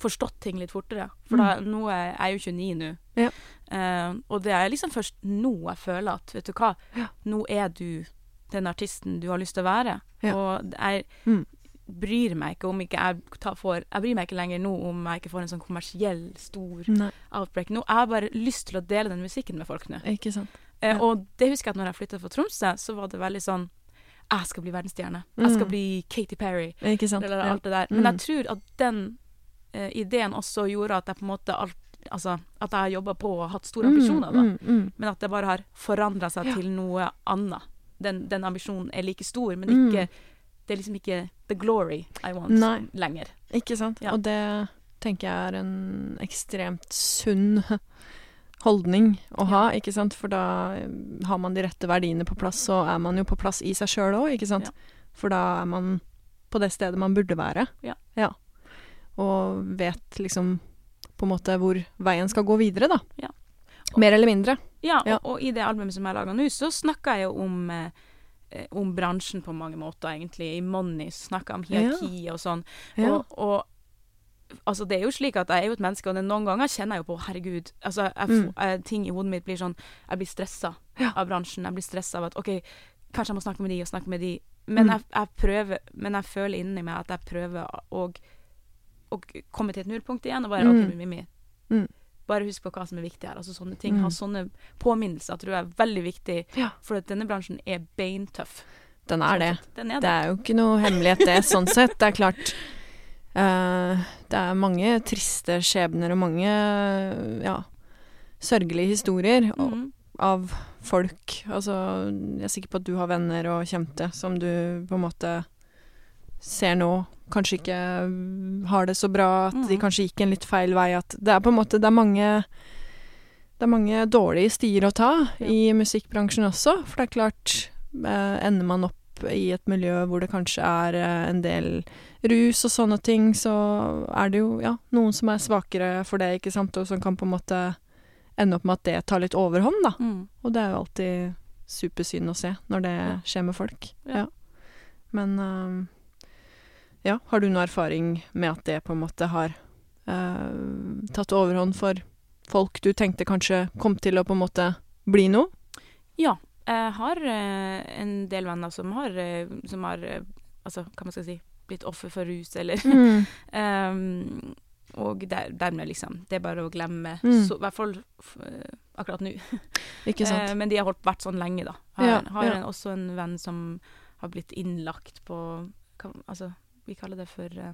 forstått ting litt fortere. For da, nå er jeg jo 29 nå.
Mm. Ja.
Uh, og det er liksom først nå jeg føler at, vet du hva,
Ja.
nå er du den artisten du har lyst til å være.
Ja.
Og jeg
Mm.
Bryr meg ikke om ikke jeg tar for Jeg bryr meg ikke lenger nå om jeg ikke får en sånn kommersiell, stor
Nei,
outbreak. Nå jeg har bare lyst til å dele den musikken med folk nå.
ikke sant.
Eh,
Ja.
Og det husker jeg at når jeg flytta fra Tromsø, så var det veldig sånn Jeg skal bli verdensstjerne. Jeg skal
Mm.
bli Katy Perry
Ikke sant.
eller alt det der. Men
Mm.
jeg tror at den eh, ideen også gjorde at jeg på en måte alt Altså at jeg har jobba på og hatt store ambisjoner, da.
Mm, mm, mm.
Men at det bare har forandra seg
Ja.
til noe annet. Den, den ambisjonen er like stor, men
Mm.
Det er liksom ikke the glory I want
Nei.
lenger.
Ikke sant.
Ja.
Og det tenker jeg er en ekstremt sunn holdning å ha, ikke sant. For da eh, har man de rette verdiene på plass, så er man jo på plass i seg sjøl òg, ikke sant.
Ja.
For da er man på det stedet man burde være.
Ja.
Og vet liksom på en måte hvor veien skal gå videre, da.
Ja.
Mer eller mindre.
Ja,
Ja.
Og, og i det albumet som jeg laga nå, så snakker jeg jo om eh, om bransjen på mange måter, egentlig. I Money snakka om hierarki og sånn.
Ja.
Og, og altså, det er jo slik at jeg er jo et menneske, og noen ganger kjenner jeg jo på Herregud, altså, jeg,
Mm.
jeg, ting i hodet mitt blir sånn Jeg blir stressa
Ja.
av bransjen. Jeg blir stressa av at OK, kanskje jeg må snakke med de og snakke med de. Men,
Mm.
jeg, jeg prøver Men jeg føler inni meg at jeg prøver å, å komme til et nullpunkt igjen og bare
Mm.
OK, Mimmi.
Mm.
Bare husk på hva som er viktig her. Altså sånne ting.
Mm.
Ha sånne påminnelser tror jeg er veldig viktig,
Ja.
for denne bransjen er beintøff.
Den er det.
Sånn sett. Den er
Det
det.
er jo ikke noe hemmelighet, det, sånn sett. Det er klart uh, det er mange triste skjebner og mange ja, sørgelige historier og-
Mhm.
av folk. Altså, jeg er sikker på at du har venner og kjente som du på en måte ser nå kanskje ikke har det så bra, at de
Mhm.
kanskje gikk en litt feil vei. At det er på en måte Det er mange det er mange dårlige stier å ta i musikkbransjen også, for det er klart eh, Ender man opp i et miljø hvor det kanskje er eh, en del rus og sånne ting, så er det jo ja, noen som er svakere for det, ikke sant, og som kan på en måte ende opp med at det tar litt overhånd, da.
Mm.
Og det er jo alltid supersynd å se når det skjer med folk.
Ja.
Men øhm, ja, har du noe erfaring med at det på en måte har eh, tatt overhånd for folk du tenkte kanskje kom til å på en måte bli noe?
Ja. Jeg har eh, en del venner som har, eh, som har eh, altså, hva man skal si, blitt offer for rus, eller
Mm.
um, Og der, dermed, liksom. Det er bare å glemme.
Mm.
I hvert fall eh, akkurat nå.
Ikke sant?
Eh, men de har holdt, vært sånn lenge, da. Har,
Ja,
har
ja.
En, også en venn som har blitt innlagt på hva, Altså, vi kaller det for eh,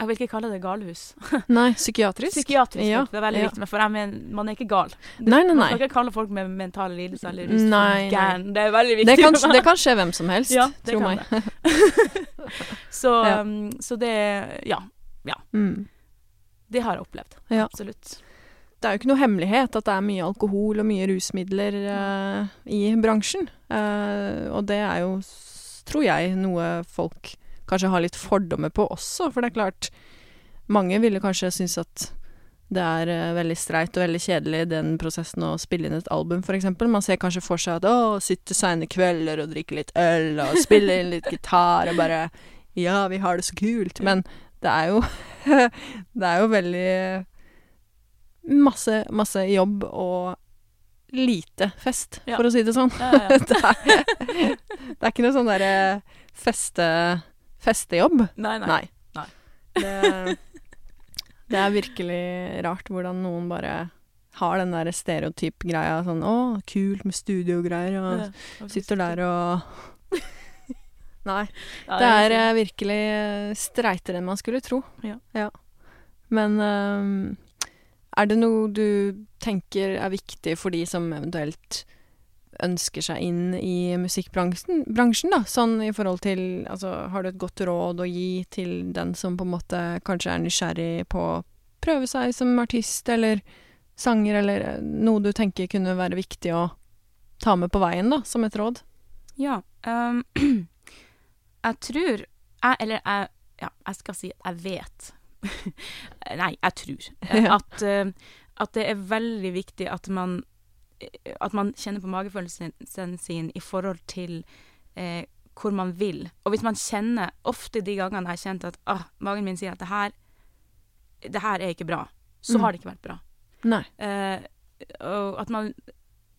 Jeg vil ikke kalle det galehus.
Nei, psykiatrisk?
Psykiatrisk.
Ja,
Det er veldig
ja.
viktig, for jeg mener, man er ikke gal.
Nei, nei, nei.
Man skal ikke kalle folk med mentale lidelser eller rus gæren. Det er veldig viktig.
Det kan, det kan skje hvem som helst,
Ja,
tro meg.
så,
Ja.
um, så det Ja.
Mm.
Det har jeg opplevd.
Ja.
Absolutt.
Det er jo ikke noe hemmelighet at det er mye alkohol og mye rusmidler uh, i bransjen. Uh, og det er jo, tror jeg, noe folk kanskje har litt fordommer på også. For det er klart, mange ville kanskje synes at det er uh, veldig streit og veldig kjedelig den prosessen å spille inn et album, f.eks. Man ser kanskje for seg at å, sitte seine kvelder og drikke litt øl og spille inn litt gitar og bare Ja, vi har det så kult. Men det er jo Det er jo veldig masse, masse jobb og lite fest,
Ja.
for å si det sånn.
Ja, ja,
det, er, det er ikke noe sånn derre feste, festejobb.
Nei, nei.
Nei.
Nei.
Det, det er virkelig rart hvordan noen bare har den der stereotyp-greia sånn Å, kult med studiogreier, og
Ja,
sitter der og Nei.
Ja,
Det er eh, virkelig eh, streitere enn man skulle tro.
Ja.
Men um, er det noe du tenker er viktig for de som eventuelt ønsker seg inn i musikkbransjen, bransjen, da? Sånn i forhold til Altså, har du et godt råd å gi til den som på en måte kanskje er nysgjerrig på å prøve seg som artist eller sanger, eller eh, noe du tenker kunne være viktig å ta med på veien, da, som et råd?
Ja. Um, jeg tror jeg, Eller jeg Ja, jeg skal si jeg vet. Nei, jeg tror. At, eh, at det er veldig viktig at man At man kjenner på magefølelsen sin i forhold til eh, hvor man vil. Og hvis man kjenner Ofte de gangene jeg har kjent at ah, magen min sier at det her Det her er ikke bra, så
Mm.
har det ikke vært bra.
Nei.
Eh, og at man,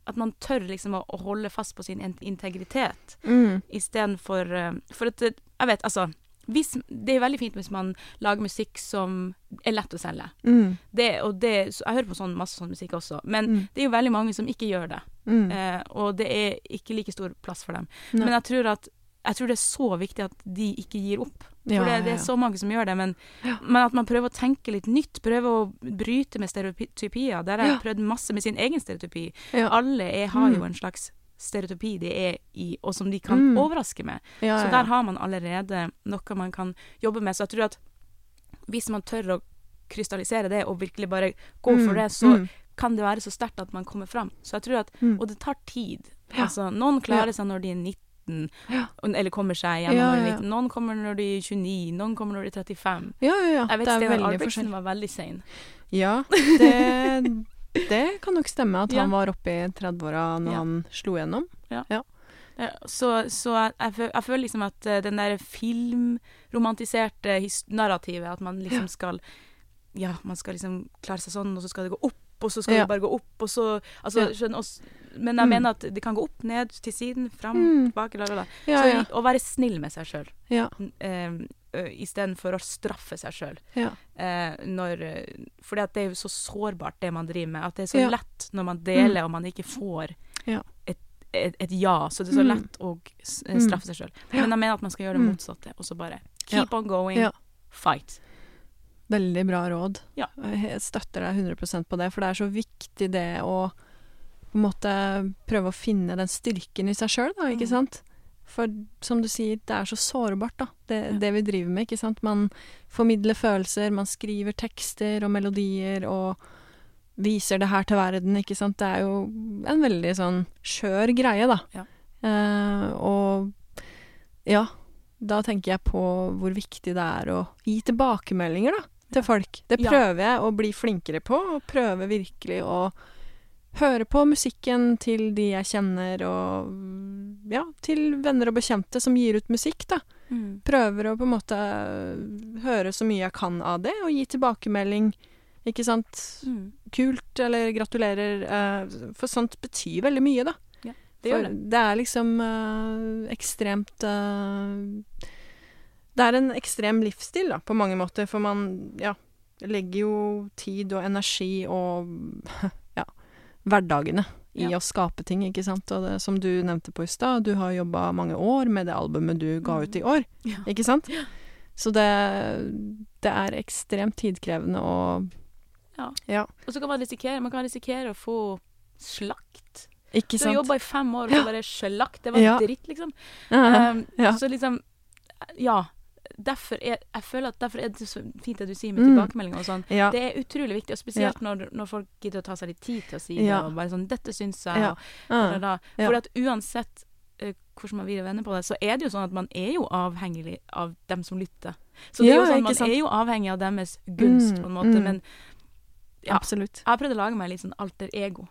at man tør liksom å, å holde fast på sin integritet
Mm.
istedenfor uh, For at jeg vet, altså hvis, Det er veldig fint hvis man lager musikk som er lett å selge.
Mm.
Det, det, så jeg hører på sånn, masse sånn musikk også, men
Mm.
det er jo veldig mange som ikke gjør det.
Mm.
Eh, og det er ikke like stor plass for dem.
Nei.
Men jeg tror, at, jeg tror det er så viktig at de ikke gir opp. For
Ja,
det, det er så mange som gjør det, men,
Ja.
men at man prøver å tenke litt nytt. prøver å bryte med stereotypier. Der har jeg
Ja.
prøvd masse med sin egen stereotypi. Alle er, har jo
Mm.
en slags stereotypi de er i, og som de kan
Mm.
overraske med.
Ja,
Så
ja.
der har man allerede noe man kan jobbe med. Så jeg tror at hvis man tør å krystallisere det og virkelig bare gå for
Mm,
det, så
mm,
kan det være så sterkt at man kommer fram. Så jeg tror at
mm.
Og det tar tid.
Ja.
Altså, noen klarer
Ja.
seg når de er 19,
Ja.
eller kommer seg gjennom
Ja,
når de er
ja.
19. Noen kommer når de er 29, noen kommer når de er 35.
Ja, ja, ja.
Jeg vet
det
Steinar Albrigtsen var veldig sein.
Ja, det, det kan nok stemme at han var oppe i 30-åra når han slo gjennom.
Ja. Så, så jeg, jeg, føl- jeg føler liksom at eh, den der filmromantiserte narrativet, at man liksom skal Ja, man skal liksom klare seg sånn, og så skal det gå opp, og så skal
Ja.
det bare gå opp, og så Altså, skjønner oss Men jeg
Mm.
mener at det kan gå opp, ned, til siden, fram,
Mm.
tilbake, la, la, la.
Ja,
så
ja.
å være snill med seg sjøl,
ja,
um, istedenfor å straffe seg sjøl.
ja.
Eh, Fordi det er jo så sårbart, det man driver med. At det er så
Ja.
lett når man deler og man ikke får
Ja.
et, et, et ja. Så det er så
Mm.
lett å s- eh,
Mm.
straffe seg sjøl. Men jeg mener at man skal gjøre det
Mm.
motsatte, og så bare keep on going. Fight.
Veldig bra råd. Jeg støtter deg 100% på det, for det er så viktig det å på en måte prøve å finne den styrken i seg sjøl, da, ikke
Mm.
sant? For som du sier, det er så sårbart, da, det,
Ja.
det vi driver med, ikke sant? Man formidler følelser, man skriver tekster og melodier og viser det her til verden, ikke sant? Det er jo en veldig sånn skjør greie, da.
Ja.
Eh, og ja, da tenker jeg på hvor viktig det er å gi tilbakemeldinger, da, til folk. Det prøver jeg å bli flinkere på, og prøver virkelig å høre på musikken til de jeg kjenner, og ja, til venner og bekjente som gir ut musikk, da.
Mm.
Prøver å på en måte høre så mye jeg kan av det, og gi tilbakemelding. Ikke sant?
Mm.
Kult, eller gratulerer. eh, for sånt betyr veldig mye, da.
Det
For
det.
det er liksom eh, ekstremt eh, Det er en ekstrem livsstil, da, på mange måter. For man, ja, legger jo tid og energi og ja, hverdagene i
Ja.
å skape ting, ikke sant. Og det, som du nevnte på i stad, du har jobba mange år med det albumet du ga ut i år,
Ja.
ikke sant? Så det, det er ekstremt tidkrevende og
Ja.
Ja.
Og så kan man risikere, man kan risikere å få slakt.
Ikke
Du
sant?
jobba i fem år, og så bare slakt. Det var
Ja.
dritt, liksom. Um,
Ja.
Så liksom Ja. Derfor er, jeg føler at derfor er det så fint at du sier med
Mm.
tilbakemeldinger og sånn.
ja.
Det er utrolig viktig, og spesielt når, når folk gidder å ta seg litt tid til å si det, og bare sånn 'Dette syns jeg',
Ja.
og da.
Ja.
For at uansett uh, hvordan man vil vende på det, så er det jo sånn at man er jo avhengig av dem som lytter. Så det er jo sånn, man
sant?
er jo avhengig av deres gunst,
Mm,
på en måte,
mm.
men ja.
Absolutt.
jeg har prøvd å lage meg litt sånn alter ego.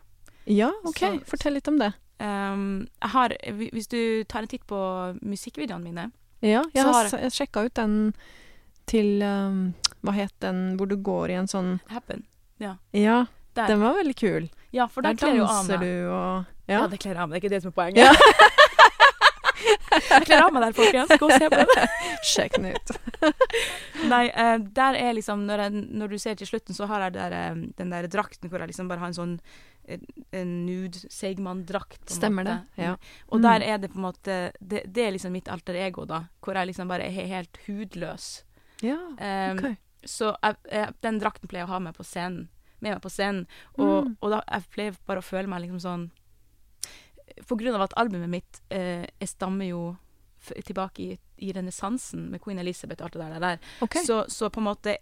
Ja, OK.
Så-
Fortell litt om det.
Um, har, hvis du tar en titt på musikkvideoene mine
Ja, jeg har
har-
jeg sjekka ut den til um, Hva het den hvor du går i en sånn
Happen.
Ja,
ja
den var veldig kul.
Ja, for
Der
der
danser
meg.
du og
Ja.
Ja.
det kler av meg. Det er ikke det som er poenget.
Ja.
jeg kler av meg der, folkens. Gå og se på det.
Sjekk den ut.
Nei, uh, der er liksom når, jeg, når du ser til slutten, så har jeg der, uh, den der drakten hvor jeg liksom bare har en sånn nude Seigmann-drakt.
Stemmer
måte. Det.
Ja.
Og
Mm.
der er det på en måte det, det er liksom mitt alter ego, da. Hvor jeg liksom bare er helt hudløs.
ja.
Um,
OK.
Så jeg, jeg, den drakten pleier jeg å ha med på scenen. Med meg på scenen. Og,
Mm.
og da jeg pleier bare å føle meg liksom sånn På grunn av at albumet mitt eh, jeg stammer jo tilbake i, i renessansen med Queen Elizabeth og alt det der. der.
Okay.
Så, så på en måte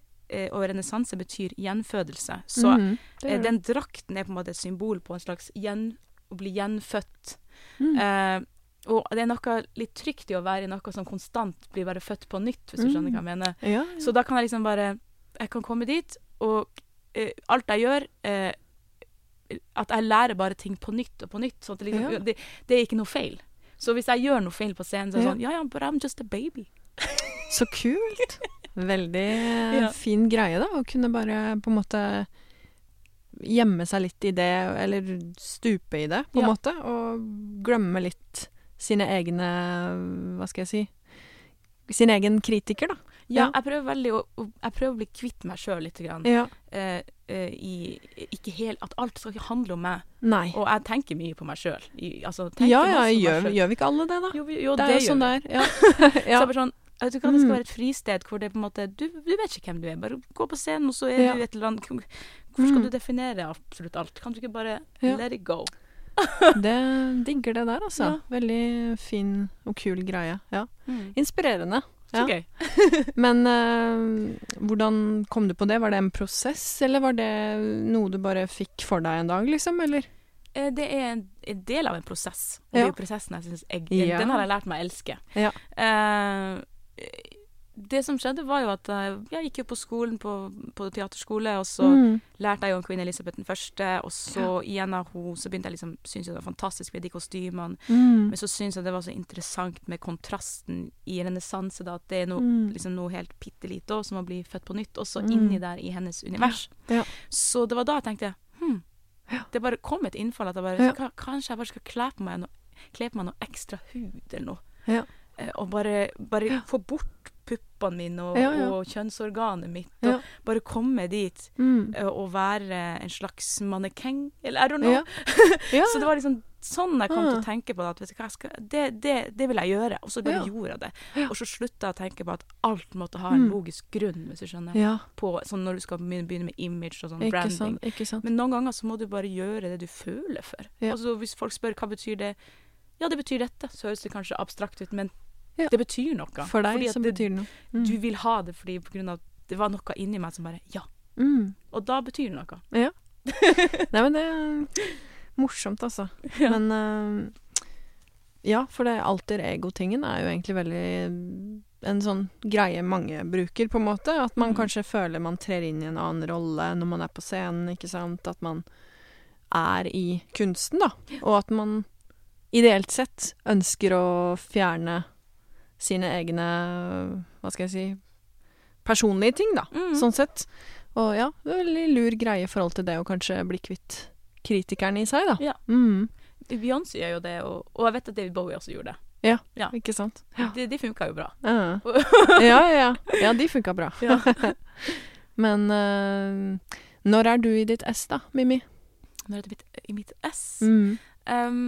Og renessanse betyr gjenfødelse. Så
mm,
eh, den drakten er på en måte et symbol på en slags gjen, å bli gjenfødt.
Mm.
Eh, og det er noe litt trygt i å være i noe som konstant blir bare født på nytt, hvis du skjønner hva jeg mener.
ja,
Så da kan jeg liksom bare Jeg kan komme dit, og eh, alt jeg gjør eh, At jeg lærer bare ting på nytt og på nytt. Sånn at det, liksom,
Ja.
det, det er ikke noe feil. Så hvis jeg gjør noe feil på scenen, så er det sånn Ja, ja, but I'm just a baby.
Så kult. Veldig
Ja.
fin greie, da. Å kunne bare på en måte gjemme seg litt i det, eller stupe i det, på en
Ja.
måte. Og glemme litt sine egne Hva skal jeg si Sin egen kritiker, da.
Ja, jeg prøver veldig å, Jeg prøver å bli kvitt meg sjøl litt. Grann.
Ja.
Eh, eh, i, ikke helt At alt skal ikke handle om meg.
Nei.
Og jeg tenker mye på meg sjøl. Altså,
Ja, ja, gjør, gjør vi ikke alle det, da?
Jo, jo,
det
det,
er jo sånn
vi.
det er. Ja.
Så
ja.
jeg bare sånn Vet du hva, Det skal
Mm.
være et fristed hvor det er på en måte Du, du vet ikke hvem du er. Bare gå på scenen, og så er
Ja.
du et eller annet Hvorfor skal
Mm.
du definere absolutt alt? Kan du ikke bare
Ja.
let it go?
Det digger det der, altså.
Ja.
Veldig fin og kul greie. Ja.
Mm.
Inspirerende.
Så
Ja.
gøy.
Men uh, hvordan kom du på det? Var det en prosess, eller var det noe du bare fikk for deg en dag, liksom? Eller?
Eh, Det er en, del av en prosess. Og det er jo prosessen jeg syns jeg,
Ja.
Den har jeg lært meg å elske.
Ja.
Eh, det som skjedde, var jo at jeg, jeg gikk jo på skolen på, på teaterskole, og så
Mm.
lærte jeg jo om Queen Elizabeth den første, og så igjen av henne, så begynte jeg liksom synes jeg det var fantastisk med de kostymene.
Mm.
Men så syns jeg det var så interessant med kontrasten i renessanse, da, at det er noe,
Mm.
liksom noe helt bitte lite som å bli født på nytt, også
Mm.
inni der i hennes univers.
Ja.
Så det var da jeg tenkte hm,
Ja.
Det bare kom et innfall at jeg bare
Ja.
"Ka- Kanskje jeg bare skal kle på meg noe, kle på meg noe ekstra hud eller noe. Eh, Og bare, bare
Ja.
få bort puppene mine og,
Ja, ja.
og kjønnsorganet mitt. Og bare komme dit
Mm.
eh, og være en slags mannekeng, eller I don't know.
Ja. ja.
Så det var liksom sånn jeg kom til
Ah.
å tenke på det. At du skal, det, det, det vil jeg gjøre. Og så bare gjorde jeg det. Og så slutta jeg å tenke på at alt måtte ha en
Mm.
logisk grunn, hvis du skjønner. På, sånn når du skal begynne med image og sånn
ikke
branding.
sant. Ikke sant.
Men noen ganger så må du bare gjøre det du føler for. Altså Hvis folk spør hva betyr det Ja, det betyr dette. Så høres det kanskje abstrakt ut, men
Ja.
det betyr noe.
For deg
som
så
det,
betyr noe. Mm.
Du vil ha det fordi på grunn av det var noe inni meg som bare Ja.
Mm.
Og da betyr det noe.
Nei, men det er morsomt, altså.
Ja.
Men uh, ja, for det alter ego-tingen er jo egentlig veldig en sånn greie mange bruker, på en måte. At man
Mm.
kanskje føler man trer inn i en annen rolle når man er på scenen, ikke sant. At man er i kunsten, da. Og at man ideelt sett ønsker å fjerne sine egne, hva skal jeg si, personlige ting, da.
Mm.
Sånn sett. Og ja, det er veldig lur greie i forhold til det å kanskje bli kvitt kritikeren i seg, da.
Ja.
Mm.
Beyoncé gjør jo det, og, og jeg vet at David Bowie også gjorde det. Ja.
Ikke sant? Ja.
De, de funka jo bra.
Ja, ja, ja. ja de funka bra.
Ja.
Men uh, når er du i ditt ess, da, Mimmi?
Når er du i mitt S
Mm.
um,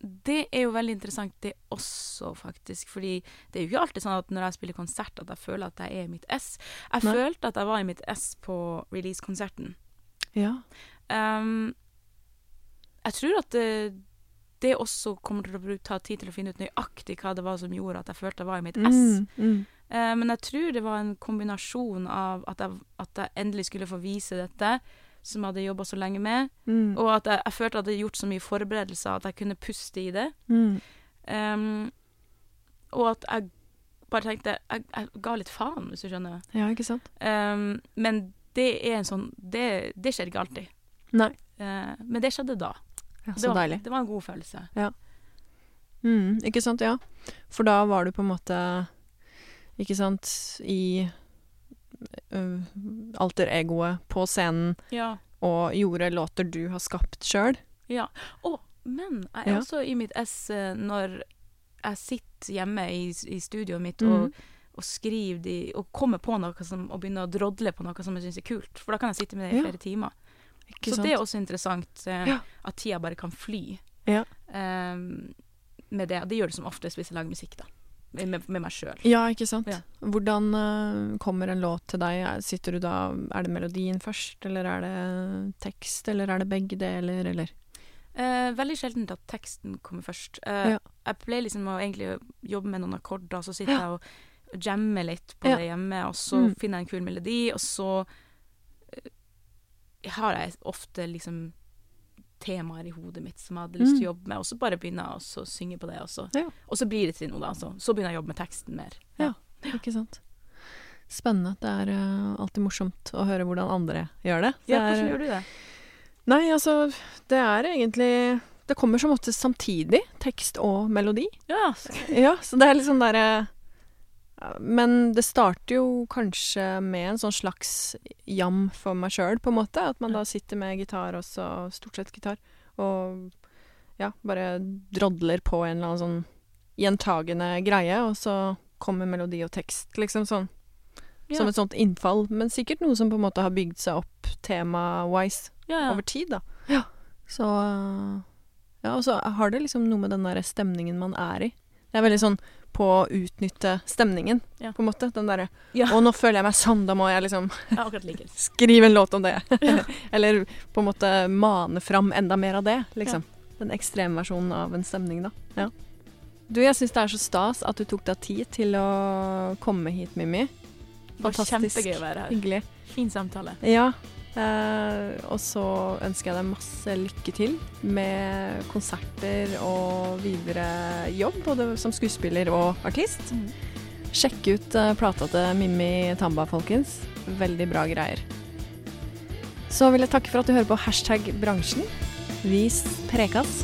Det er jo veldig interessant, det også, faktisk. Fordi det er jo ikke alltid sånn at når jeg spiller konsert, at jeg føler at jeg er i mitt S. Jeg
Nei.
følte at jeg var i mitt S på release-konserten.
Ja.
Um, jeg tror at det, det også kommer til å ta tid til å finne ut nøyaktig hva det var som gjorde at jeg følte jeg var i mitt S.
Mm. Mm.
uh, men jeg tror det var en kombinasjon av at jeg, at jeg endelig skulle få vise dette, som jeg hadde jobba så lenge med,
Mm.
og at jeg, jeg følte at jeg hadde gjort så mye forberedelser at jeg kunne puste i det.
Mm.
Um, og at jeg bare tenkte Jeg, jeg ga litt faen, hvis du skjønner.
Ja, ikke sant?
Um, men det er en sånn Det, det skjer ikke alltid.
Nei.
Uh, men det skjedde da.
Ja,
det
så
var,
deilig.
Det var en god følelse.
Mm, ikke sant, ja. For da var du på en måte Ikke sant, i alter egoet på scenen
Ja.
og gjorde låter du har skapt sjøl.
ja. Å, men jeg er
Ja.
også i mitt ess eh, når jeg sitter hjemme i, i studioet mitt
og,
og, og skriver de, og kommer på noe som, og begynner å drodle på noe som jeg syns er kult. For da kan jeg sitte med det i
Ja.
flere timer.
Ikke
Så
sant?
det er også interessant eh, at tida bare kan fly.
Ja.
Ehm, med det. Det gjør det som oftest hvis jeg lager musikk, da. Med, med meg sjøl.
Ja, ikke sant.
Ja.
Hvordan uh, kommer en låt til deg? Er- Sitter du da Er det melodien først, eller er det tekst, eller er det begge deler, eller?
Eh, veldig sjelden at teksten kommer først. Eh,
Ja.
Jeg pleier liksom å egentlig jobbe med noen akkorder, så sitter
Ja.
jeg og jammer litt på
Ja.
det hjemme, og så
Mm.
finner jeg en kul melodi, og så har jeg ofte liksom temaer i hodet mitt som jeg hadde lyst til å jobbe med, og så bare begynner jeg å synge på det, og så,
Mm. Ja.
og så blir det til noe, da. Så, så begynner jeg å jobbe med teksten mer.
Ja. Ikke sant. Spennende. Det er uh, alltid morsomt å høre hvordan andre gjør det. Det
Ja,
er-
hvordan gjør du det?
Nei, altså, det er egentlig Det kommer som oftest samtidig, tekst og melodi.
Ja,
Ja, så det er sånn derre Men det starter jo kanskje med en sånn slags jam for meg sjøl, på en måte. At man da sitter med gitar også, stort sett gitar, og ja, bare drodler på en eller annen sånn gjentagende greie, og så kommer melodi og tekst, liksom sånn.
ja.
Som et sånt innfall. Men sikkert noe som på en måte har bygd seg opp tema-wise
ja, ja.
over tid, da. Så Ja, og så har det liksom noe med den der stemningen man er i. Det er veldig sånn på å utnytte stemningen,
Ja.
på en måte. Den derre
Ja.
Å, nå føler jeg meg sånn, da må jeg liksom
Ja, like.
skrive en låt om det. Eller på en måte mane fram enda mer av det, liksom. Den ekstremversjonen av en stemning, da. Ja. Du, jeg syns det er så stas at du tok deg tid til å komme hit, Mimmi.
Det var
Fantastisk.
kjempegøy å være her.
Hyggelig.
Fin samtale.
Ja. Eh, og så ønsker jeg deg masse lykke til med konserter og videre jobb, både som skuespiller og artist.
Mm.
Sjekk ut eh, plata til Mimmi Tamba, folkens. Veldig bra greier. Så vil jeg takke for at du hører på hashtag bransjen. Vis prekas.